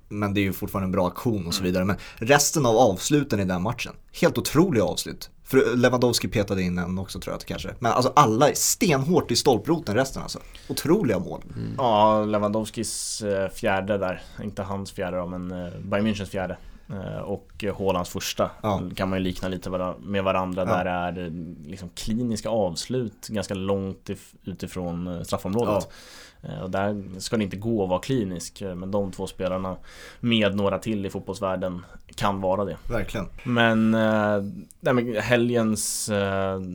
men det är ju fortfarande en bra aktion och så vidare. Men resten av avsluten i den matchen, helt otroliga avslut. För Lewandowski petade in en också tror jag kanske. Men alltså alla är stenhårt i stolproten resten alltså. Otroliga mål. Ja, Lewandowskis eh, fjärde där. Inte hans fjärde då, men eh, Bayern Münchens fjärde. Eh, Och Haalands första Ja. kan man ju likna lite med varandra. Ja. Där är liksom kliniska avslut ganska långt if- utifrån eh, straffområdet. Eh, Och där ska det inte gå att vara klinisk. Men de två spelarna med några till i fotbollsvärlden kan vara det. Verkligen. Men, nej, men helgens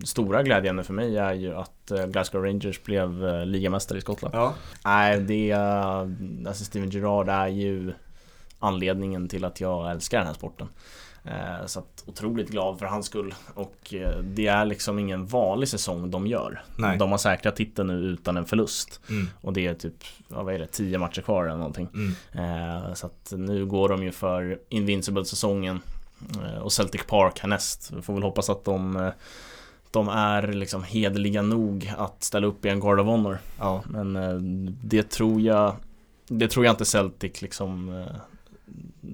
stora glädjeämne för mig är ju att Glasgow Rangers blev ligamästare i Skottland. Ja. Nej, det alltså Steven Gerrard är ju anledningen till att jag älskar den här sporten. Eh, Så att otroligt glad för hans skull och eh, det är liksom ingen vanlig säsong de gör. Nej. De har säkrat titeln nu utan en förlust Mm. och det är typ, ja, vad är det, 10 matcher kvar eller någonting. Mm. Eh, Så att nu går de ju för Invincible-säsongen och Celtic Park härnäst. Vi får väl hoppas att de de är liksom hederliga nog att ställa upp i en Guard of Honor. Ja. Men det tror jag Det tror jag inte Celtic liksom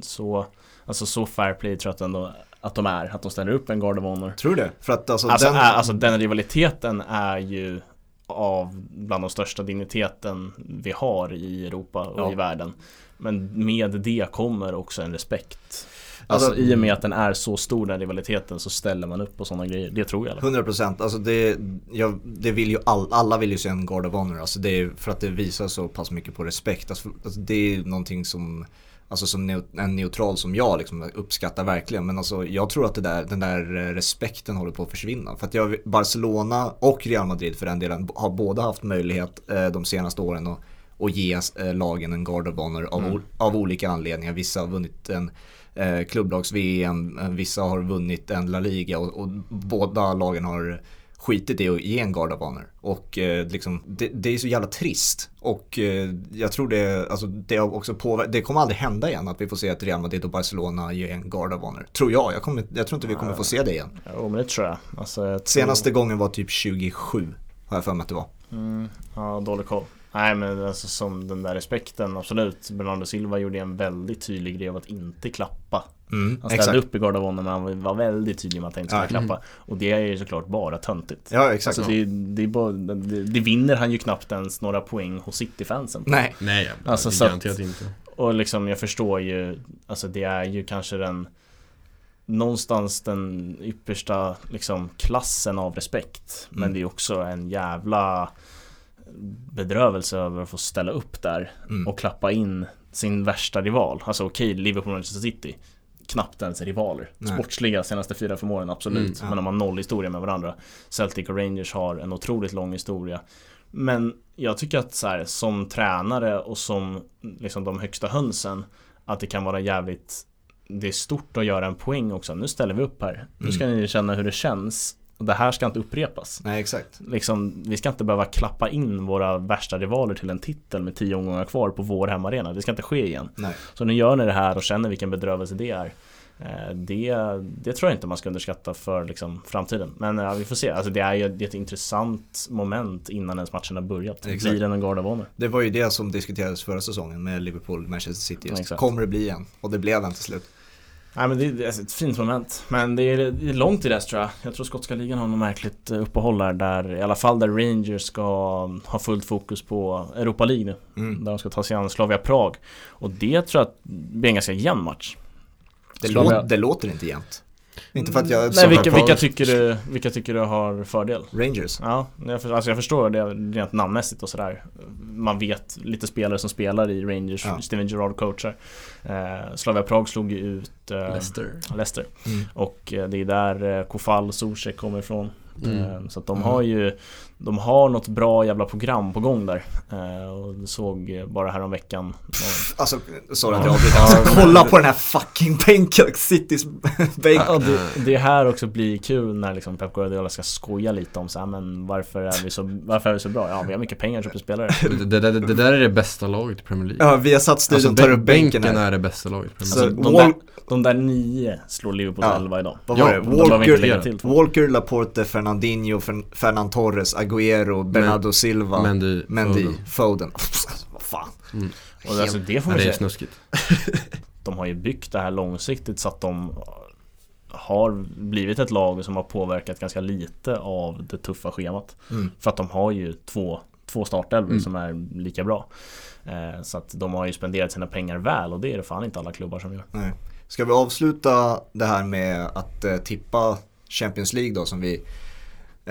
Så Alltså så fair play tror jag att ändå Att de är, att de ställer upp en Guard of Honor Tror du det? För att alltså, Alltså, den... är, alltså den rivaliteten är ju Av bland de största digniteten Vi har i Europa och Ja. i världen Men med det kommer också en respekt Alltså, Alltså- i och med att den är så stor den rivaliteten så ställer man upp på sådana grejer Det tror jag i alla fall. 100 procent, alltså det, jag, det vill ju all, alla vill ju se en Guard of Honor, alltså det är för att det visar så pass mycket på respekt. Alltså, alltså det är någonting som, alltså som en neutral som jag liksom uppskattar verkligen. Men alltså jag tror att det där, den där eh, respekten håller på att försvinna. För att jag, Barcelona och Real Madrid för den delen har båda haft möjlighet eh, de senaste åren att, att ge eh, lagen en Guard of Honor av, Mm. av olika anledningar. Vissa har vunnit en eh, klubblags-VM, eh, vissa har vunnit en La Liga och, och båda lagen har skitit i att ge en Guard of Honor. Och eh, liksom, det, det är så jävla trist. Och eh, jag tror det, alltså, det har också påverkat, det kommer aldrig hända igen att vi får se att Real Madrid och Barcelona ger en Guard of Honor. Tror jag, jag, kommer, jag tror inte vi kommer få se det igen. Jo men det tror jag. Alltså, jag tror... Senaste gången var typ 27, har jag för mig att det var. Mm, ja, dålig koll. Nej men alltså som den där respekten, absolut. Bernardo Silva gjorde en väldigt tydlig grej av att inte klappa. Mm, Han ställde exakt. upp i Guard of Honor men han var väldigt tydlig med att han inte skulle Ja. klappa. Och det är ju såklart bara töntigt. Ja, exakt. Alltså det, det, är bara, det, det vinner han ju knappt ens några poäng hos City-fansen. Nej, Nej, Alltså, alltså, så att- garanterat inte. Och liksom jag förstår ju Alltså det är ju kanske den Någonstans den yppersta liksom klassen av respekt Men Mm. det är också en jävla Bedrövelse över att få ställa upp där Mm. och klappa in sin värsta rival Alltså okej, Liverpool och Manchester City Knappt ens rivaler. Nej. Sportsliga senaste fyra fem åren, absolut. Mm, ja. Men de har noll historia med varandra. Celtic och Rangers har en otroligt lång historia. Men jag tycker att så här, som tränare och som liksom de högsta hönsen Att det kan vara jävligt Det är stort att göra en poäng också. Nu ställer vi upp här. Nu ska ni känna hur det känns Och det här ska inte upprepas nej exakt. liksom, Vi ska inte behöva klappa in våra värsta rivaler till en titel med tio omgångar kvar på vår hemmaarena Det ska inte ske igen Nej. Så nu gör ni det här och känner vilken bedrövelse det är Eh, det, det tror jag inte man ska underskatta för liksom, framtiden Men ja, vi får se, alltså, det är ju ett intressant moment innan ens matchen har börjat Exakt. Blir det en Guard of Honor? Det var ju det som diskuterades förra säsongen med Liverpool Manchester City just. Exakt. Kommer det bli en? Och det blev en till slut. Nej men det är, är ett fint moment. Men det är, det är långt till dess tror jag. Jag tror skotska ligan har något märkligt eh, uppehåll där, där I alla fall där Rangers ska ha fullt fokus på Europa League nu. Mm. Där de ska ta sig an Slavia Prag. Och det tror jag blir en ganska jämn match. Det, lå- det låter inte jämnt. Inte för att jag... Nej, som- vilka, vilka, tycker du, vilka tycker du har fördel? Rangers. Ja, jag, för, alltså jag förstår det rent namnmässigt och sådär. Man vet lite spelare som spelar i Rangers, Ja. Steven Gerrard coachar. Eh, Slavia Prag slog ju ut eh, Leicester. Leicester. Mm. Och eh, det är där eh, Kofal Zuzek kommer ifrån. Mm. Eh, Så att de Mm. har ju De har något bra jävla program på gång där. Eh, Och det såg bara här om veckan [laughs] Alltså, sorry att Ja. jag avbryter. Ja, Alltså, kolla på den här fucking bänken, Citys bänk. [laughs] Ja, det, det här också blir kul när liksom Pep Guardiola ska skoja lite om så här, men varför är vi så, varför är vi så bra? Ja, vi har mycket pengar köper spelare. [laughs] Det, det, det, det där är det bästa laget i Premier League. Ja, vi har satt studion alltså, tar upp bän- bänken bänken här. är det bästa laget i Premier Så League. de, Wall, där, de där nio slår Liverpools Ja. elva idag. vad Ja, var det? de behöver inte lägga Walker. Walker, Laporte, Fernandinho, Fer- Fernan Torres, Agüero, Bernardo Silva, Mendy, Mendy, Foden. Foden. [laughs] Vad fan. Och alltså, det får Ja, man det är snuskigt. [laughs] De har ju byggt det här långsiktigt så att de har blivit ett lag som har påverkat ganska lite av det tuffa schemat. Mm. För att de har ju två, två startelvor Mm. som är lika bra. Eh, så att de har ju spenderat sina pengar väl och det är det fan inte alla klubbar som gör. Nej. Ska vi avsluta det här med att eh, tippa Champions League då som vi,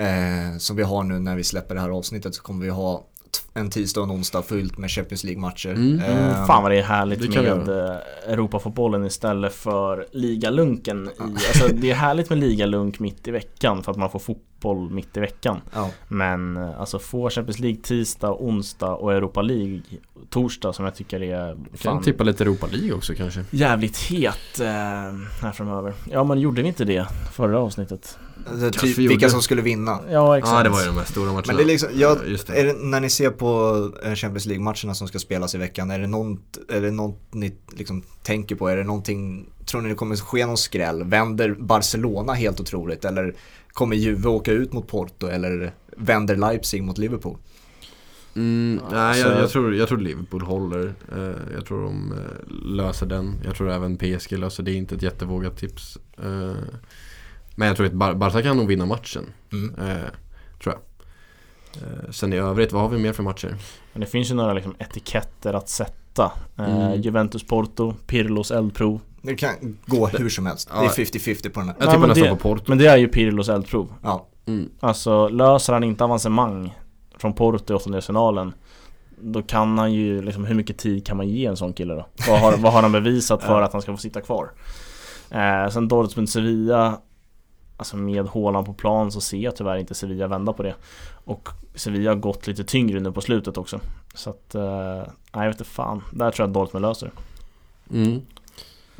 eh, som vi har nu när vi släpper det här avsnittet så kommer vi ha en tisdag och en onsdag fyllt med Champions League-matcher. Mm. Mm, Eh, fan vad det är härligt det med eh, Europafotbollen istället för ligalunken i, [laughs] alltså det är härligt med ligalunk mitt i veckan för att man får fotboll mitt i veckan ja. Men eh, alltså få Champions League tisdag, onsdag och Europa League torsdag som jag tycker är fan kan tippa lite Europa League också kanske. jävligt het eh, här framöver Ja men gjorde vi inte det förra avsnittet? Alltså, typ vilka som skulle vinna. Ja exakt Ja, det var ju de här stora matcherna. Men det är liksom, jag, det. är det, när ni ser på eh, Champions League-matcherna som ska spelas i veckan, är det något, är det något ni liksom tänker på? Är det någonting, tror ni det kommer ske någon skräll? Vänder Barcelona helt otroligt? Eller kommer Juve åka ut mot Porto? Eller vänder Leipzig mot Liverpool? Mm, nej, Alltså- jag, jag, tror, jag tror Liverpool håller. Eh, jag tror de eh, löser den. Jag tror även PSG löser det. är inte ett jättevågat tips. Eh, men jag tror att Bar- Barca kan nog vinna matchen. Mm. Eh, tror jag. Eh, sen i övrigt, vad har vi mer för matcher? Men det finns ju några liksom etiketter att sätta eh, Mm. Juventus Porto, Pirlos eldprov Det kan gå hur som helst. Det Ja. är 50-50 på den här. Jag Ja, tippar men nästan det- på Porto. Men det är ju Pirlos eldprov Ja. Mm. Alltså löser han inte avancemang från Porto i åttondelsfinalen Då kan han ju liksom, hur mycket tid kan man ge en sån kille då? Vad har, vad har han bevisat för att han ska få sitta kvar? Eh, sen Dortmund-Sevilla Alltså med Haaland på plan så ser jag tyvärr inte Sevilla vända på det Och Sevilla har gått lite tyngre nu på slutet också Så att, eh, nej jag vet inte fan Där tror jag att Dortmund löser Mm.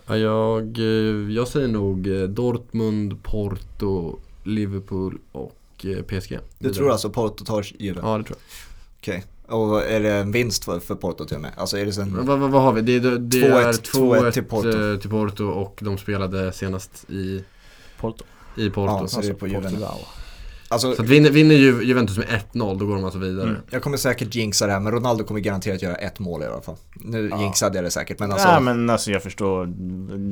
Ja, jag, eh, jag säger nog eh, Dortmund, Porto, Liverpool och PSG. Du tror alltså Porto tar Juve? Ja, det tror Okej. Och är det en vinst för, för Porto till och med? Alltså är det jag. sen... Vad, vad, vad har vi? Det, det, det 2-1 är 2-1 till Porto. till Porto och de spelade senast i, Porto i Porto. Ja, så det är på Juve nu. Portugal. Alltså, Så att vinner, vinner Ju- Juventus med 1-0 då går de alltså vidare. Mm. jag kommer säkert jinxa det här men Ronaldo kommer garanterat göra ett mål i alla fall. Nu Ja. jinxade jag det säkert men alltså. Nej men alltså jag förstår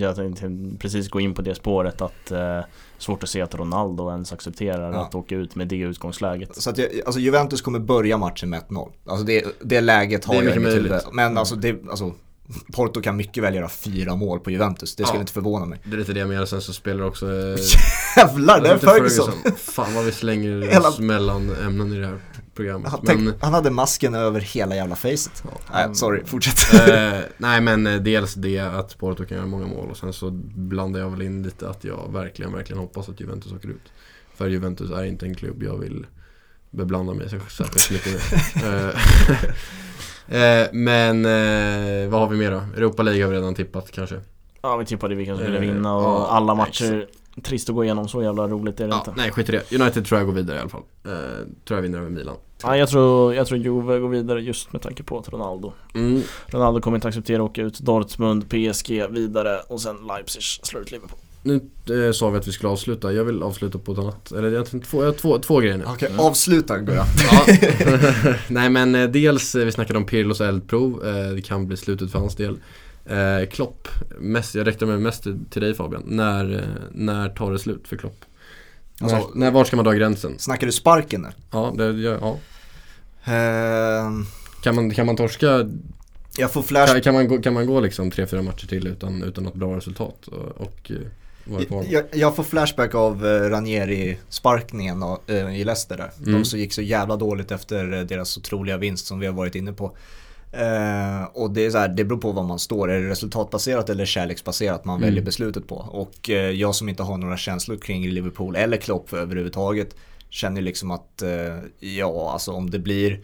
Jag tänkte precis gå in på det spåret att eh, Svårt att se att Ronaldo ens accepterar Ja. att åka ut med det utgångsläget Så att jag, alltså Juventus kommer börja matchen med 1-0. Alltså det, det läget har Det är jag i mycket mitt huvud. möjligt. Men alltså, det, alltså Porto kan mycket väl göra fyra mål på Juventus. Det skulle Ja. inte förvåna mig. Det är lite det jag menar, sen så spelar också eh, [laughs] Jävlar, det är Ferguson! Fan vad vi slänger [laughs] Hela- oss mellan ämnen i det här programmet. Han, Men, tänk, han hade masken över hela jävla facet. Nej, sorry, fortsätt. eh, [laughs] nej men eh, dels det att Porto kan göra många mål och sen så blandar jag väl in lite att jag verkligen, verkligen hoppas att Juventus åker ut. För Juventus är inte en klubb jag vill beblanda mig särskilt mycket med. Eh, men eh, vad har vi mer då? Europa League har vi redan tippat kanske. Ja vi tippade vilka som skulle Eh, vinna och ja, alla nej, matcher Trist att gå igenom, så jävla roligt är det Ja, inte nej skit i det. United tror jag går vidare i alla fall. Eh, tror jag vinner över Milan. Ja, jag tror, jag tror Juve går vidare just med tanke på att Ronaldo Mm. Ronaldo kommer inte acceptera att åka ut Dortmund, PSG vidare och sen Leipzig slår ut Liverpool Nu eh, sa vi att vi skulle avsluta. Jag vill avsluta på ett annat. Eller två, jag har två, två grejer nu. Okej, avsluta Gurra. Ja. [laughs] Nej men eh, dels, eh, vi snackade om Pirlos eldprov. Eh, det kan bli slutet för hans del. Eh, Klopp, mest, jag räknar med mest till till dig Fabian. När, eh, när tar det slut för Klopp? Alltså- när, när, var ska man dra gränsen? Snackar du sparken nu? Ja, det, ja, ja. Ehm, Kan, man, kan man torska, jag får flash... kan, kan, man gå, kan man gå liksom tre, fyra matcher till utan, utan något bra resultat? Och, och. Jag, jag får flashback av eh, Ranieri-sparkningen eh, i Leicester där. De Mm. som gick så jävla dåligt efter eh, deras otroliga vinst som vi har varit inne på. Eh, och det är så här, det beror på vad man står. Är det resultatbaserat eller kärleksbaserat man Mm. väljer beslutet på? Och eh, jag som inte har några känslor kring Liverpool eller Klopp överhuvudtaget känner liksom att eh, ja, alltså om det blir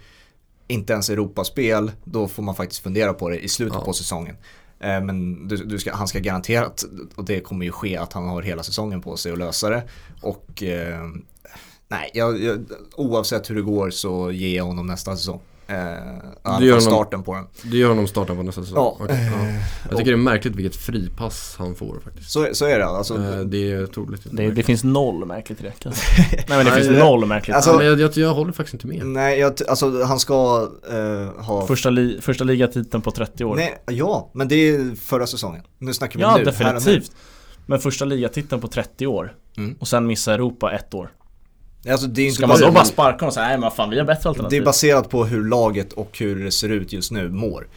inte ens Europaspel, då får man faktiskt fundera på det i slutet Ja. på säsongen. Eh, men du, du ska, han ska garanterat, och det kommer ju ske, att han har hela säsongen på sig att lösa det. Och eh, nej, jag, jag, oavsett hur det går så ger jag honom nästa säsong. Eh, Du gör starten på den. Det gör honom starten på nästa säsong. Ja, Okej, ja. Jag tycker det är märkligt vilket fripass han får faktiskt. Så, så är det alltså. Eh, Det är otroligt. Det, det finns noll märkligt i det. säga. [laughs] Nej men det Nej, finns noll märkligt. Alltså- Ja, men jag, jag, jag håller faktiskt inte med. Nej, jag, alltså han ska eh, ha... Första, li, första ligatiteln på 30 år. Nej, ja, men det är förra säsongen. Nu snackar vi ja, nu, nu. definitivt. Men första ligatiteln på 30 år. Mm. Och sen missa Europa ett år. Alltså, det är inte Ska man då bara sparka honom och säga nej men fan vi har bättre Det alternativ? är baserat på hur laget och hur det ser ut just nu mår.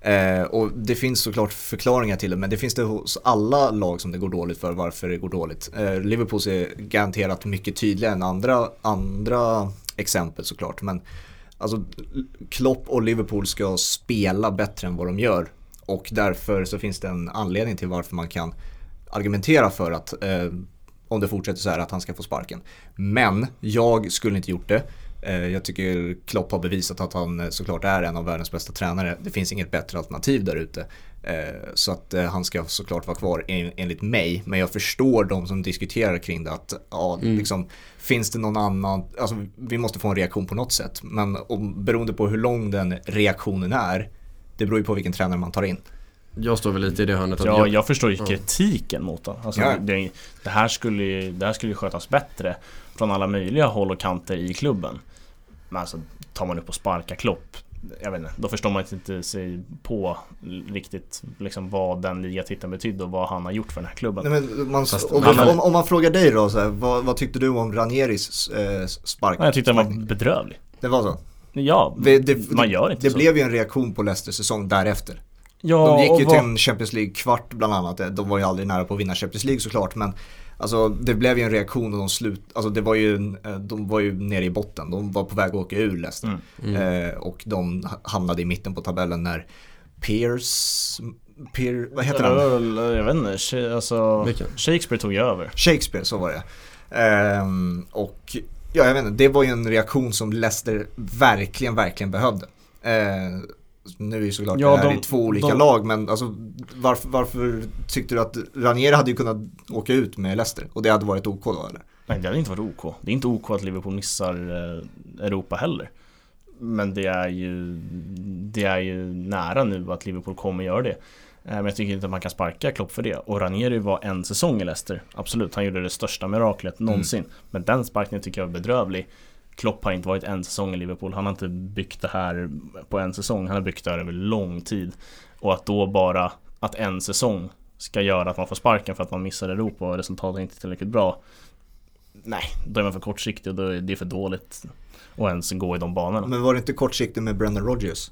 Eh, och det finns såklart förklaringar till det, men det finns det hos alla lag som det går dåligt för varför det går dåligt. Eh, Liverpool är garanterat mycket tydligare än andra, andra exempel såklart, men alltså Klopp och Liverpool ska spela bättre än vad de gör. Och därför så finns det en anledning till varför man kan argumentera för att eh, om det fortsätter så här att han ska få sparken. Men jag skulle inte gjort det. Eh, Jag tycker Klopp har bevisat att han eh, såklart är en av världens bästa tränare. Det finns inget bättre alternativ där ute. Eh, Så att han ska såklart vara kvar en- enligt mig. Men jag förstår de som diskuterar kring det att ja, liksom, finns det någon annan, alltså vi måste få en reaktion på något sätt. Men om, beroende på hur lång den reaktionen är, det beror ju på vilken tränare man tar in. Jag står väl lite i det hörnet att Ja, jag, jag förstår ju kritiken mot honom. Alltså, Ja. det, det, här skulle det här skulle ju skötas bättre från alla möjliga håll och kanter i klubben. Men alltså, tar man upp och sparkar Klopp, jag vet inte, då förstår man inte sig på riktigt liksom vad den ligatiteln betydde och vad han har gjort för den här klubben. Nej, men man, Fast- om, men- om, om man frågar dig då, så här, vad, vad tyckte du om Ranieris eh, spark? Ja, jag tyckte den var bedrövlig. Det var så? Ja, Det, det, man gör inte det så. blev ju en reaktion på Leicesters säsong därefter. Ja, De gick ju vad- till en Champions League-kvart bland annat. De var ju aldrig nära på att vinna Champions League såklart. Men alltså, det blev ju en reaktion och de slut, alltså det var ju, en- eh, de var ju nere i botten. De var på väg att åka ur Leicester. Mm. Eh, och de hamnade i mitten på tabellen när Pierce, Pier, vad heter han? Ja, Jag vet inte, alltså Vilken? Shakespeare tog ju över. Shakespeare, så var det. Ehm, och ja, jag vet inte, det var ju en reaktion som Leicester verkligen, verkligen behövde. Ehm, nu är ju såklart Ja, det här de- i två olika de- lag, men alltså, varför, varför tyckte du att Ranieri hade ju kunnat åka ut med Leicester? Och det hade varit OK då eller? Nej, det hade inte varit OK. Det är inte OK att Liverpool missar eh, Europa heller. Men det är ju Det är ju nära nu att Liverpool kommer göra det. Eh, Men jag tycker inte att man kan sparka Klopp för det. Och Ranieri var en säsong i Leicester. Absolut, han gjorde det största miraklet någonsin. Men den sparkningen tycker jag är bedrövlig. Klopp har inte varit en säsong i Liverpool. Han har inte byggt det här på en säsong. Han har byggt det här över lång tid. Och att då bara att en säsong ska göra att man får sparken för att man missar Europa och resultatet är inte tillräckligt bra. Nej, då är man för kortsiktig och då är det för dåligt att ens gå i de banorna. Men var det inte kortsiktigt med Brendan Rodgers?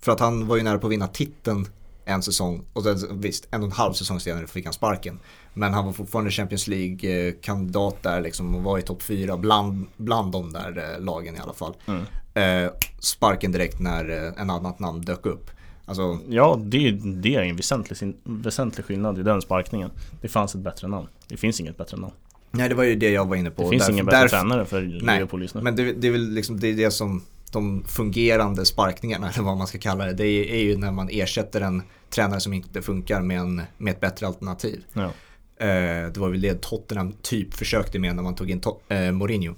För att han var ju nära på att vinna titeln en säsong och sen, visst, en och en halv säsong senare fick han sparken. Men han var fortfarande Champions League-kandidat där liksom och var i topp fyra bland, bland de där eh, lagen i alla fall. Mm. Eh, sparken direkt när eh, en annat namn dök upp. Alltså, Ja, det, det är en väsentlig, väsentlig skillnad i den sparkningen. Det fanns ett bättre namn. Det finns inget bättre namn. nej det var ju det jag var inne på. Det finns Därför- ingen bättre därför- tränare för Nej, Liverpool just nu. men det, det är väl liksom det, är det som de fungerande sparkningarna eller vad man ska kalla det. Det är, ju när man ersätter en tränare som inte funkar med, en, med ett bättre alternativ. Ja. Eh, det var väl det Tottenham typ försökte med när man tog in to- eh, Mourinho.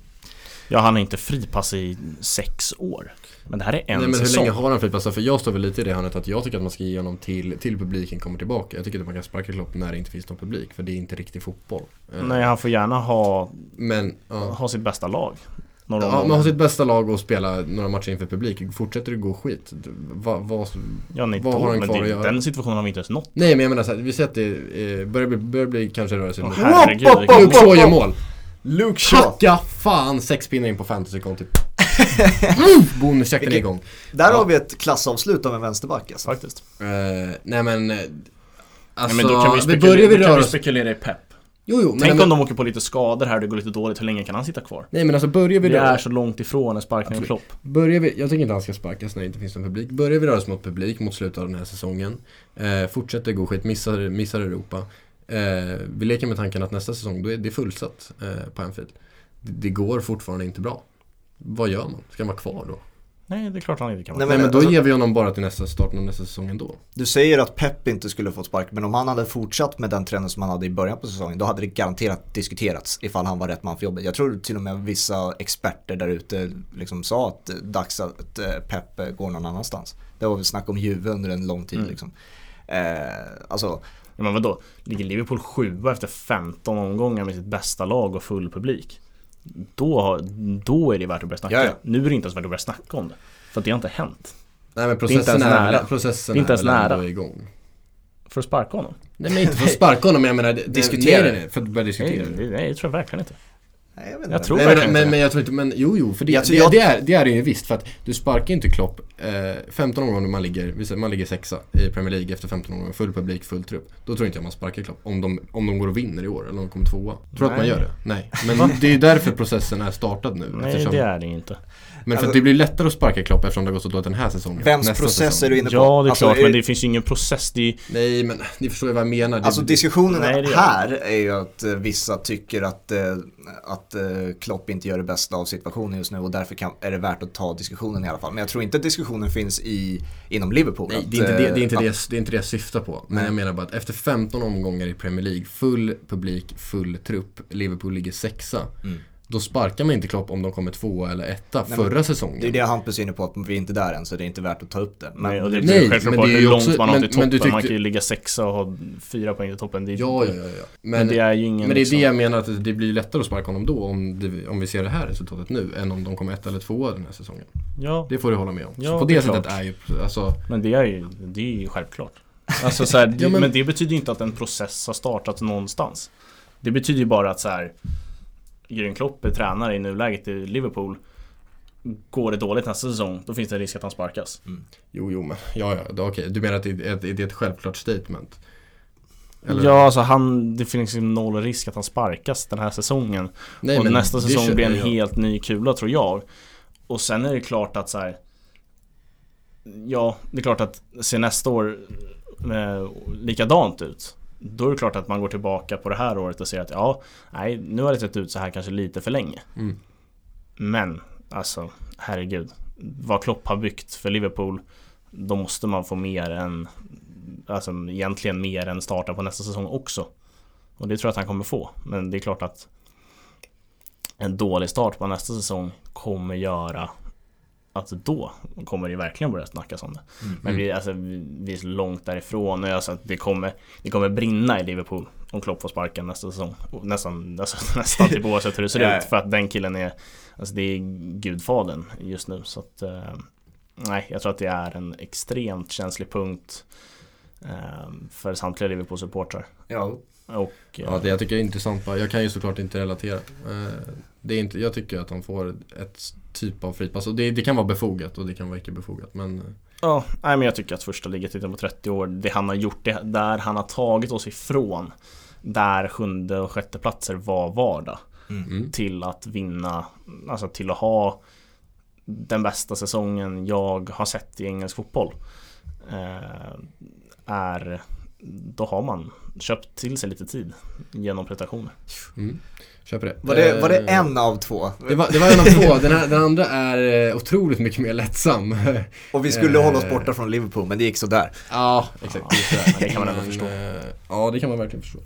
ja, han är inte fripass i sex år. Men det här är en Nej men hur säsong. länge har han fripass? För jag står väl lite i det hörnet att jag tycker att man ska ge honom till, till publiken kommer tillbaka. Jag tycker inte man kan sparka Klopp när det inte finns någon publik. För det är inte riktig fotboll. Eh, Nej, han får gärna ha, Men, ja. ha sitt bästa lag. Några Ja, man har sitt bästa lag och spela några matcher inför publik. Fortsätter det gå skit, vad, vad, Ja, nej, vad då, har han kvar det, att göra? Den situationen har vi inte ens nått. Nej men jag menar såhär, vi ser att det eh, börjar, bli, börjar bli kanske röra sig Åh, mot hopp, Luke mål. Shaw gör mål! Luke Shaw. Hacka fan sex pinnar in på 50 sekunder typ. [laughs] mm, Bonusjakten är igång. Där Ja. har vi ett klassavslut av en vänsterback alltså. Faktiskt. Eh, nej men, Alltså, Nej, men då kan vi vi spekulera, börjar vi då kan vi spekulera i pepp. Jo, jo, men, Tänk men, om de åker på lite skador här och det går lite dåligt, hur länge kan han sitta kvar? Nej men alltså börjar vi Vi röra är så långt ifrån en sparkning av. Klopp. Börjar vi, jag tycker inte han ska sparkas när det inte finns någon publik. Börjar vi röra oss mot publik mot slutet av den här säsongen. Eh, fortsätter gå skit, missar, missar Europa. Eh, vi leker med tanken att nästa säsong, då är det fullsatt eh, på Anfield. Det, det går fortfarande inte bra. Vad gör man? Ska han vara kvar då? Nej, det är klart han inte kan Nej, vara. Nej men då alltså- ger vi honom bara till nästa starten av nästa säsong ändå. Du säger att Pep inte skulle fått spark, men om han hade fortsatt med den trenden som han hade i början på säsongen, då hade det garanterat diskuterats ifall han var rätt man för jobbet. Jag tror till och med vissa experter där ute liksom sa att dags att eh, Pep eh, går någon annanstans. Det var väl snack om Juve under en lång tid Mm. liksom. Eh, alltså, Ja, men vadå? Ligger Liverpool sjua efter 15 omgångar med sitt bästa lag och full publik? Då, då är det värt att börja snacka. Ja, ja. Nu är det inte ens värt att börja snacka om det. För att det har inte hänt. Nej men är processen är, nära. processen Det är inte är ens nära. igång. För att sparka honom? Nej men inte för att [laughs] sparka honom, men jag menar det- det- Diskutera. Nej, för att börja diskutera Nej, det. det, nej, det tror jag verkligen inte. Nej, jag vet Jag tror men, men, det. men jag tror inte, men jo jo, för det, Jag det, jag- det, är, det är det ju visst. För att du sparkar inte Klopp eh, 15 omgångar man ligger, man ligger sexa i Premier League efter 15 omgångar, full publik, full trupp. Då tror inte jag man sparkar Klopp. Om de, om de går och vinner i år, eller om de kommer tvåa. Tror du att man gör det? Nej. [laughs] Men det är därför processen är startad nu. Nej, eftersom, det är det inte. Men för Alltså- att det blir lättare att sparka Klopp eftersom det har gått så dåligt den här säsongen. Vems Nästa process säsong. är du inne på? Ja, det är Alltså, klart, är- men det finns ju ingen process. Det är, Nej men ni förstår ju vad jag menar. Alltså diskussionen Nej, gör här är ju att eh, vissa tycker att, eh, att eh, Klopp inte gör det bästa av situationen just nu och därför kan, är det värt att ta diskussionen i alla fall. Men jag tror inte att diskussionen finns i, inom Liverpool. Nej, att, det är, inte det, det, är inte eh, det, det är inte det jag syftar på. Men jag menar bara att efter 15 omgångar i Premier League, full publik, full trupp, Liverpool ligger sexa. Mm. Då sparkar man inte Klopp om de kommer tvåa eller etta Nej, förra säsongen. Det är det Hampus är inne på, att vi är inte där än så det är inte värt att ta upp det. Men, nej, och det Nej, men det är hur långt också- man har men- till toppen. Man tyckte- kan ju ligga sexa och ha fyra poäng till toppen. Det är, Ja, ja, ja. ja. Men, Men, det är ju ingen... men det är liksom- det jag menar att det blir lättare att sparka honom då om, det, om vi ser det här resultatet nu än om de kommer ett eller tvåa den här säsongen. Ja, Det får du hålla med om. Ja, så på det det, är sättet klart. är ju, alltså, men det är ju, det är ju självklart. [laughs] Alltså så här, det, Ja, men- men... det betyder ju inte att en process har startat någonstans. Det betyder ju bara att så här Jürgen Klopp är tränare i nuläget i Liverpool. Går det dåligt nästa säsong, då finns det en risk att han sparkas. jo, jo, men ja, ja, det- okej. Du menar att det är, ett- det är ett självklart statement? Eller? Ja, alltså han, det finns ju noll risk att han sparkas den här säsongen. Nej, och nästa det säsong känner blir en jag. helt ny kula tror jag. Och sen är det klart att så här. Ja, det är klart att ser nästa år eh, likadant ut. Då är det klart att man går tillbaka på det här året och ser att ja, nej, nu har det sett ut så här kanske lite för länge. Mm. Men, alltså, herregud. Vad Klopp har byggt för Liverpool, då måste man få mer än, alltså egentligen mer än starta på nästa säsong också. Och det tror jag att han kommer få. Men det är klart att en dålig start på nästa säsong kommer göra att då kommer det verkligen börja snackas om det. Mm. Men vi, alltså, vi, vi är så långt därifrån och alltså, det, kommer, det kommer brinna i Liverpool om Klopp får sparken nästa säsong. Nästan, alltså, [laughs] nästan typ oavsett hur det ser [laughs] ut. För att den killen är, alltså det är gudfadern just nu. Så att, eh, nej, jag tror att det är en extremt känslig punkt eh, för samtliga Liverpool-supportrar. Ja, Och eh, Ja, det jag tycker är intressant jag kan ju såklart inte relatera. Det är inte, jag tycker att han får ett typ av fripass och det, det kan vara befogat och det kan vara icke befogat men eh, Ja, nej men jag tycker att första ligatiteln på 30 år, det han har gjort, det, där han har tagit oss ifrån där sjunde och sjätte platser var vardag mm. till att vinna, alltså till att ha den bästa säsongen jag har sett i engelsk fotboll. Eh, är, då har man köpt till sig lite tid genom prestationer. Mm. Köper det. var, det, var det Eh, en av två? Det var, det var en av två, den, här, den andra är eh, otroligt mycket mer lättsam. [laughs] Och vi skulle eh, hålla oss borta från Liverpool men det gick sådär. ja, exakt. Ja, men det kan man ändå förstå. eh, Ja, det kan man verkligen förstå.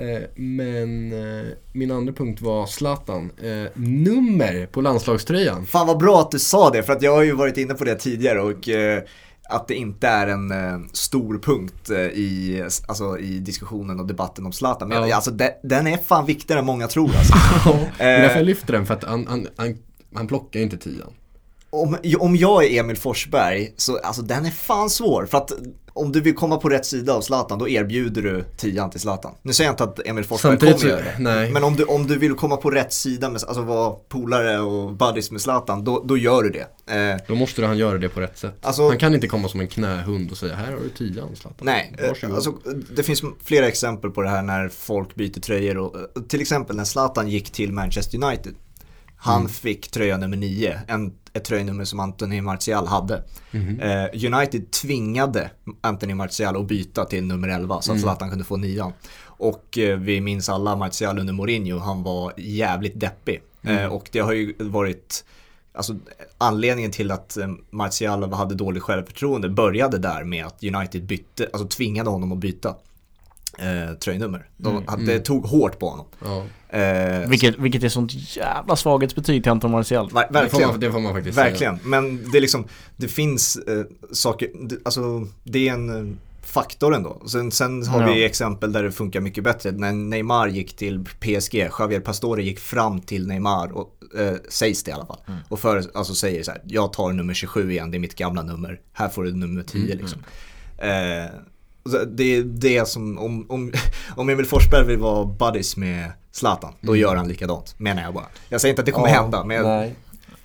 Eh, Men eh, min andra punkt var Zlatan. Eh, Nummer på landslagströjan. Fan vad bra att du sa det för att jag har ju varit inne på det tidigare och eh, att det inte är en eh, stor punkt eh, i, alltså, i diskussionen och debatten om Zlatan. Men Ja. alltså, de, den är fan viktigare än många tror alltså. [laughs] Det är därför jag eh, lyfter den för att han, han, han, han plockar ju inte tian. Om, om jag är Emil Forsberg så alltså den är fan svår för att om du vill komma på rätt sida av Zlatan då erbjuder du tian till Zlatan. Nu säger jag inte att Emil Forsberg Samtidigt kommer göra det. nej. Men om du, om du vill komma på rätt sida, med, alltså vara polare och buddies med Zlatan, då, då gör du det. Eh, Då måste han göra det på rätt sätt. Alltså- han kan inte komma som en knähund och säga här har du tian Zlatan. Nej, eh, Varsågod. alltså, det finns flera exempel på det här när folk byter tröjor. Och, eh, till exempel när Zlatan gick till Manchester United. Han Mm. fick tröja nummer 9, en, ett tröjnummer som Anthony Martial hade. Mhm. Eh, United tvingade Anthony Martial att byta till nummer 11 så att Mm. Zlatan kunde få nian. Och eh, vi minns alla Martial under Mourinho, han var jävligt deppig. Mm. Eh, och det har ju varit Alltså anledningen till att eh, Martial hade dåligt självförtroende började där med att United bytte, alltså tvingade honom att byta eh, tröjnummer. De, Mm, Det tog hårt på honom. Ja, Eh, Vilket, vilket är sånt jävla svaghetsbetyg till Anton Martial. ver- det får, verkligen. man, det får man faktiskt säga. Verkligen, men det är liksom, det finns eh, saker, det, alltså det är en eh, faktor ändå. Sen, sen har Ja. vi exempel där det funkar mycket bättre. När Neymar gick till PSG, Javier Pastore gick fram till Neymar, och, eh, sägs det i alla fall. Mm. Och för, alltså säger så här, jag tar nummer 27 igen, det är mitt gamla nummer, här får du nummer 10 Mm. liksom. Eh, så det är det som, om, om, om Emil Forsberg vill vara buddies med Zlatan, då Mm. gör han likadant, menar jag bara. Jag säger inte att det kommer Ja, hända, men jag,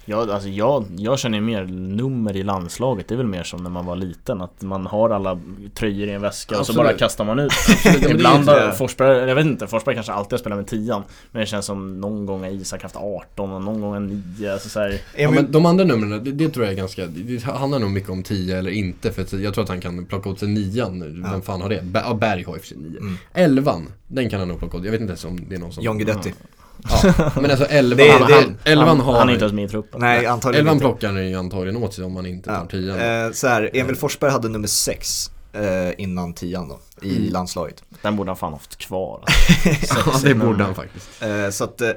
Jag, alltså jag, jag känner mer nummer i landslaget, det är väl mer som när man var liten Att man har alla tröjor i en väska och så Absolut. bara kastar man ut Ibland har Forsberg, jag vet inte, Forsberg kanske alltid har spelat med tian Men det känns som någon gång har Isak haft 18 och någon gång har 9 alltså så här, Ja, men de andra numren, det, det tror jag är ganska, det handlar nog mycket om 10 eller inte för jag tror att han kan plocka åt sig nian, vem fan har det? Ber- Ja, Berg har i och för sig 9. Mm. Elvan, den kan han nog plocka åt, jag vet inte ens om det är någon som... John Guidetti. Ja, men alltså elvan, Det- han, det- han, elvan han, har... han är inte ens med i truppen Nej, antagligen elvan inte. plockar han ju antagligen åt sig om man inte tar tian. Eh, så här, Emil Forsberg hade nummer 6 eh, innan tian då, i Mm. landslaget. Den borde han fan haft kvar [laughs] ja, det borde han faktiskt. Eh, så att, eh,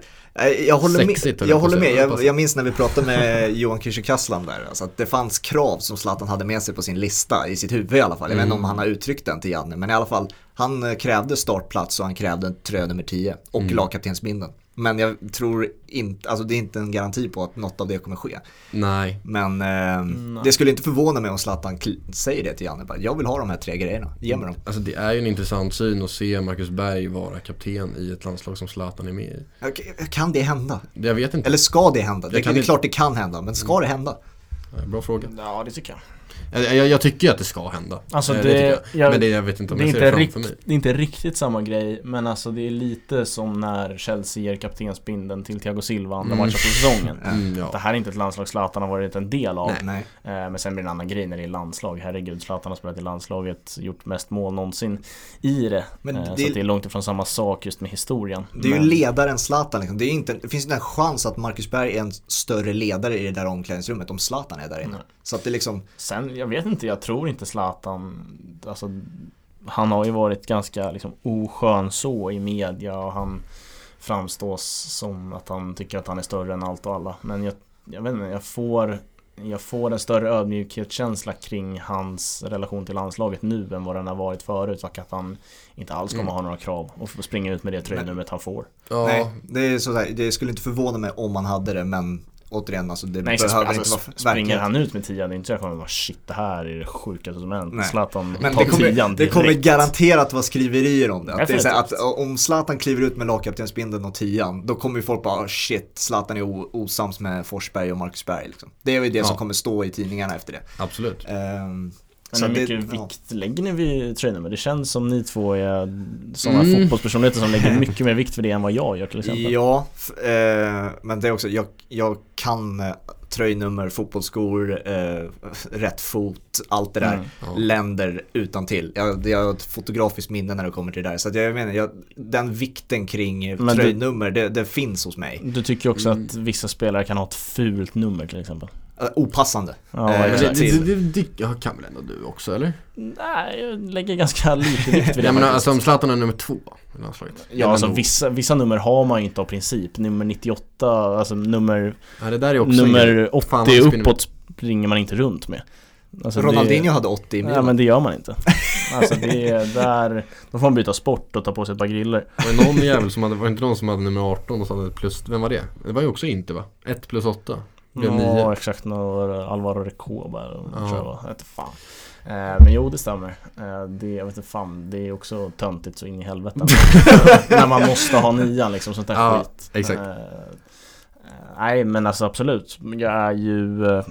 jag håller Sexigt, med. Jag, håller med. Jag, jag minns när vi pratade med [laughs] Johan Kücükaslan där, alltså att det fanns krav som Zlatan hade med sig på sin lista, i sitt huvud i alla fall. Jag vet inte om Mm. han har uttryckt den till Janne, men i alla fall, han eh, krävde startplats och han krävde tröja nummer 10 och Mm. lagkaptensbindeln. Men jag tror inte, alltså det är inte en garanti på att något av det kommer ske. Nej. Men eh, Nej. det skulle inte förvåna mig om Zlatan säger det till Janne. Bara, jag vill ha de här tre grejerna, ge mig dem. Alltså det är ju en intressant syn att se Marcus Berg vara kapten i ett landslag som Zlatan är med i. Kan det hända? Jag vet inte. Eller ska det hända? Det, det är inte- klart det kan hända, men ska det hända? Bra fråga. Ja det tycker jag Jag, jag, jag tycker att det ska hända. Alltså Eh, det- tycker jag. jag- Men det, jag vet inte om det är, jag ser inte det rikt, framför mig. det är inte riktigt samma grej Men alltså det är lite som när Chelsea ger kaptensbindeln till Thiago Silva andra Mm. matchen på säsongen [laughs] Mm, Det ja. här är inte ett landslag Zlatan har varit en del av Nej. Eh, Men sen blir det en annan grej när det är landslag Herregud, Zlatan har spelat i landslaget Gjort mest mål någonsin i det Men Eh, det- Så att det är långt ifrån samma sak just med historien Det är ju Men- ledaren Zlatan liksom. det, är inte, det finns inte en chans att Marcus Berg är en större ledare i det där omklädningsrummet om Zlatan är där inne. Nej. Så att det liksom, Sen, jag vet inte, jag tror inte Zlatan Alltså Han har ju varit ganska liksom oskön så i media och han Framstås som att han tycker att han är större än allt och alla. Men jag, jag vet inte, jag får Jag får en större ödmjukhetskänsla kring hans relation till landslaget nu än vad den har varit förut och att han inte alls kommer Mm. ha några krav och springa ut med det tröjnumret han får. Ja, nej, det, är så här, det skulle inte förvåna mig om man hade det men återigen alltså det Nej, så behöver alltså, inte vara sp- springer han ut med tian, det är inte så jag kommer bara shit det här är det sjukaste som hänt. Zlatan Men tar det kommer, tian det direkt kommer garanterat vara skriverier om det. Att det är så här, att Definitivt. om Zlatan kliver ut med lagkaptensbindeln och tian, då kommer ju folk bara "Oh, shit, Zlatan är osams med Forsberg och Marcus Berg. Liksom. Det är ju det Ja. som kommer stå i tidningarna efter det. absolut. Ehm, Men så hur det- mycket ja. vikt lägger ni vid tröjnummer? Det känns som ni två är sådana Mm. fotbollspersonligheter som lägger [laughs] mycket mer vikt vid det än vad jag gör till exempel. Ja, eh, men det är också, jag, jag kan eh, tröjnummer, fotbollsskor, eh, rätt fot, allt det där. Mm. Ja. Länder utan till. Jag, jag har ett fotografiskt minne när det kommer till det där. Så jag menar, jag, den vikten kring Men du- tröjnummer, det, det finns hos mig. Du tycker också Mm. att vissa spelare kan ha ett fult nummer till exempel? Eh, opassande. Ja, Eh, Men det, det, det, det, ja, kan väl ändå du också eller? Nej, jag lägger ganska lite vikt vid [laughs] det Jag menar faktiskt. alltså om Zlatan är nummer två i landslaget. Ja, alltså nog. vissa, vissa nummer har man ju inte av princip. Nummer 98, alltså nummer, Ja, det där är också nummer grej. 80 Fan, det uppåt springer man inte runt med. Alltså, det- Ronaldinho hade 80 i Milan. men det gör man inte. [laughs] Alltså det är där, då får man byta sport och ta på sig ett par griller. Var det någon jävel som hade, var det inte någon som hade nummer 18 och så hade plus, vem var det? Det var ju också inte va? 1 plus 8. Ja, exakt. Några Alvaro Recoba Ja. tror jag var. Jag vet fan. Eh, men jo, det stämmer. Eh, det, jag vet inte fan, det är också töntigt så in i helvete. [laughs] När man måste ha nian liksom, sånt där Ja, skit. exakt. Eh, nej, men alltså absolut. Jag är ju eh,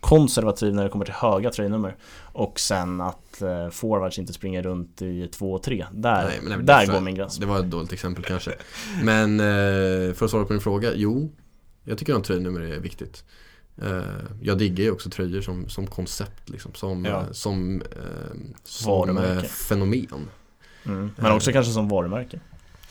konservativ när det kommer till höga tröjnummer. Och sen att eh, forwards inte springer runt i 2 och 3. Där, Nej, det- där går min gräns. Det var ett dåligt exempel kanske. Men eh, för att svara på din fråga, jo. Jag tycker att tröjnummer är viktigt. Eh, jag diggar ju också tröjor som, som koncept liksom. Som, Ja. eh, som, eh, som Varumärke. fenomen. Mm. Men också kanske som varumärke.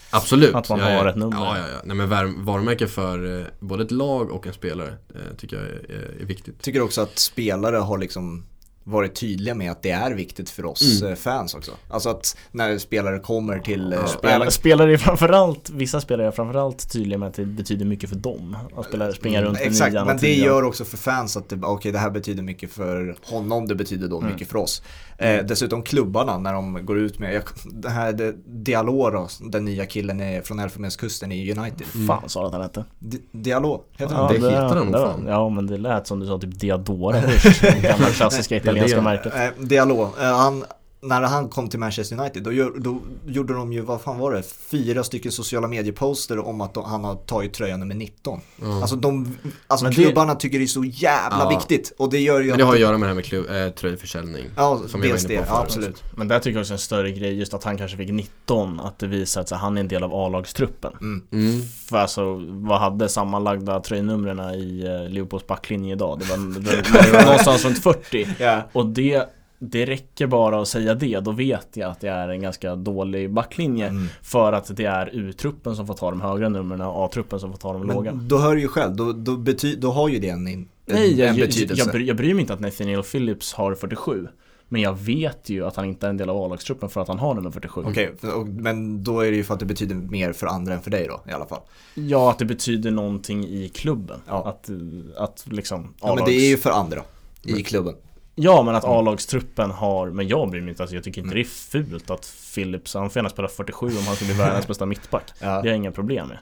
Absolut. Att man ja, har ja. ett nummer. Ja, ja, ja. Nej, men var, varumärke för både ett lag och en spelare tycker jag är, är viktigt. Tycker också att spelare har liksom varit tydliga med att det är viktigt för oss Mm. eh, fans också. Alltså att när spelare kommer till eh, Spelare, spelare är framförallt, vissa spelare är framförallt tydliga med att det betyder mycket för dem. Att spela, springa runt Mm, Exakt, men det tian. gör också för fans att det, okej det här betyder mycket för honom, det betyder då Mm. mycket för oss. Eh, dessutom klubbarna när de går ut med, jag, det här det, Diallo den nya killen är från Elfenbenskusten i United. Fan sa du att han hette? Di, Diallo, heter Ja, han? det heter han nog det, fan. Ja men det lät som du sa typ Diadora [laughs] först. Det gamla klassiska Det italienska det. märket. Eh, Diallo, eh, han, när han kom till Manchester United då, gör, då gjorde de ju, vad fan var det, fyra stycken sociala medieposter om att de, han har tagit tröja nummer 19. Ja. Alltså, de, alltså Men det- klubbarna tycker det är så jävla Ja. viktigt och det gör ju men det att har att göra med det här med klubb, äh, tröjförsäljning. Ja, som dels det, ja, absolut. Men där tycker jag också en större grej just att han kanske fick 19 Att det visar att så, han är en del av A-lagstruppen Mm. Mm. För alltså vad hade sammanlagda tröjnumren i eh, Liverpools backlinje idag? Det var, det var [laughs] någonstans runt 40 Ja. Och det det räcker bara att säga det, då vet jag att det är en ganska dålig backlinje Mm. För att det är U-truppen som får ta de högra numren och A-truppen som får ta de låga Men då hör du ju själv, då, då, bety, då har ju det en, en, Nej, en jag, jag, betydelse. jag, bryr, jag bryr mig inte att Nathaniel Phillips har 47 Men jag vet ju att han inte är en del av A-lagstruppen för att han har nummer 47 Okej, och- men då är det ju för att det betyder mer för andra än för dig då i alla fall. Ja, att det betyder någonting i klubben Ja. Att, att liksom Ja, men det är ju för andra i klubben. Ja men att A-lagstruppen har, men jag bryr mig inte, alltså jag tycker inte Mm. det är fult att Phillips, han får gärna spela 47 om han ska bli [laughs] världens bästa mittback Ja. Det har jag inga problem med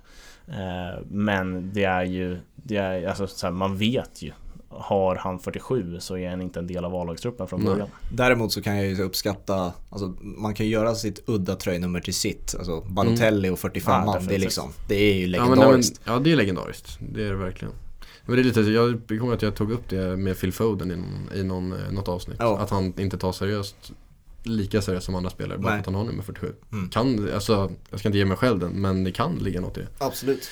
eh, Men det är ju, det är, alltså så här, man vet ju Har han 47 så är han inte en del av A-lagstruppen från Nej. början Däremot så kan jag ju uppskatta, alltså man kan göra sitt udda tröjnummer till sitt. Alltså Balotelli och 45 Ja, man, det är liksom, det är ju Ja, men, nej, men, legendariskt. ja det är legendariskt. Det är det verkligen. Men det är lite, jag kommer att jag tog upp det med Phil Foden i, någon, i någon, eh, något avsnitt. Ja. Att han inte tar seriöst lika seriöst som andra spelare bara för att han har nummer 47. Mm. Kan, alltså, jag ska inte ge mig själv den, men det kan ligga något i det. Absolut.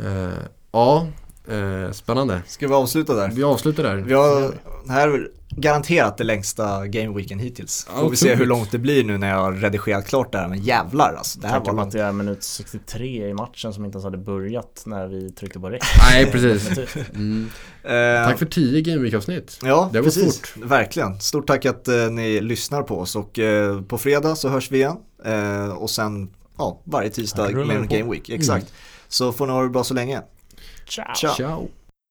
Eh, ja, eh, spännande. Ska vi avsluta där? Vi avslutar där. Vi har, här är garanterat det längsta gameweeken hittills. Får vi se hur långt det blir nu när jag har redigerat klart det här. Men jävlar alltså. Det här Tänk var långt. det är minut 63 i matchen som inte ens hade börjat när vi tryckte på räck Nej, precis. [laughs] Mm. Eh, Tack för 10 Gameweek-avsnitt. Ja, Det har gått precis. fort. Verkligen. Stort tack att eh, ni lyssnar på oss och eh, på fredag så hörs vi igen. Och sen ja, varje tisdag med en på. Game Week. Exakt. Så får ni ha det bra så länge. Ciao! Ciao. Ciao.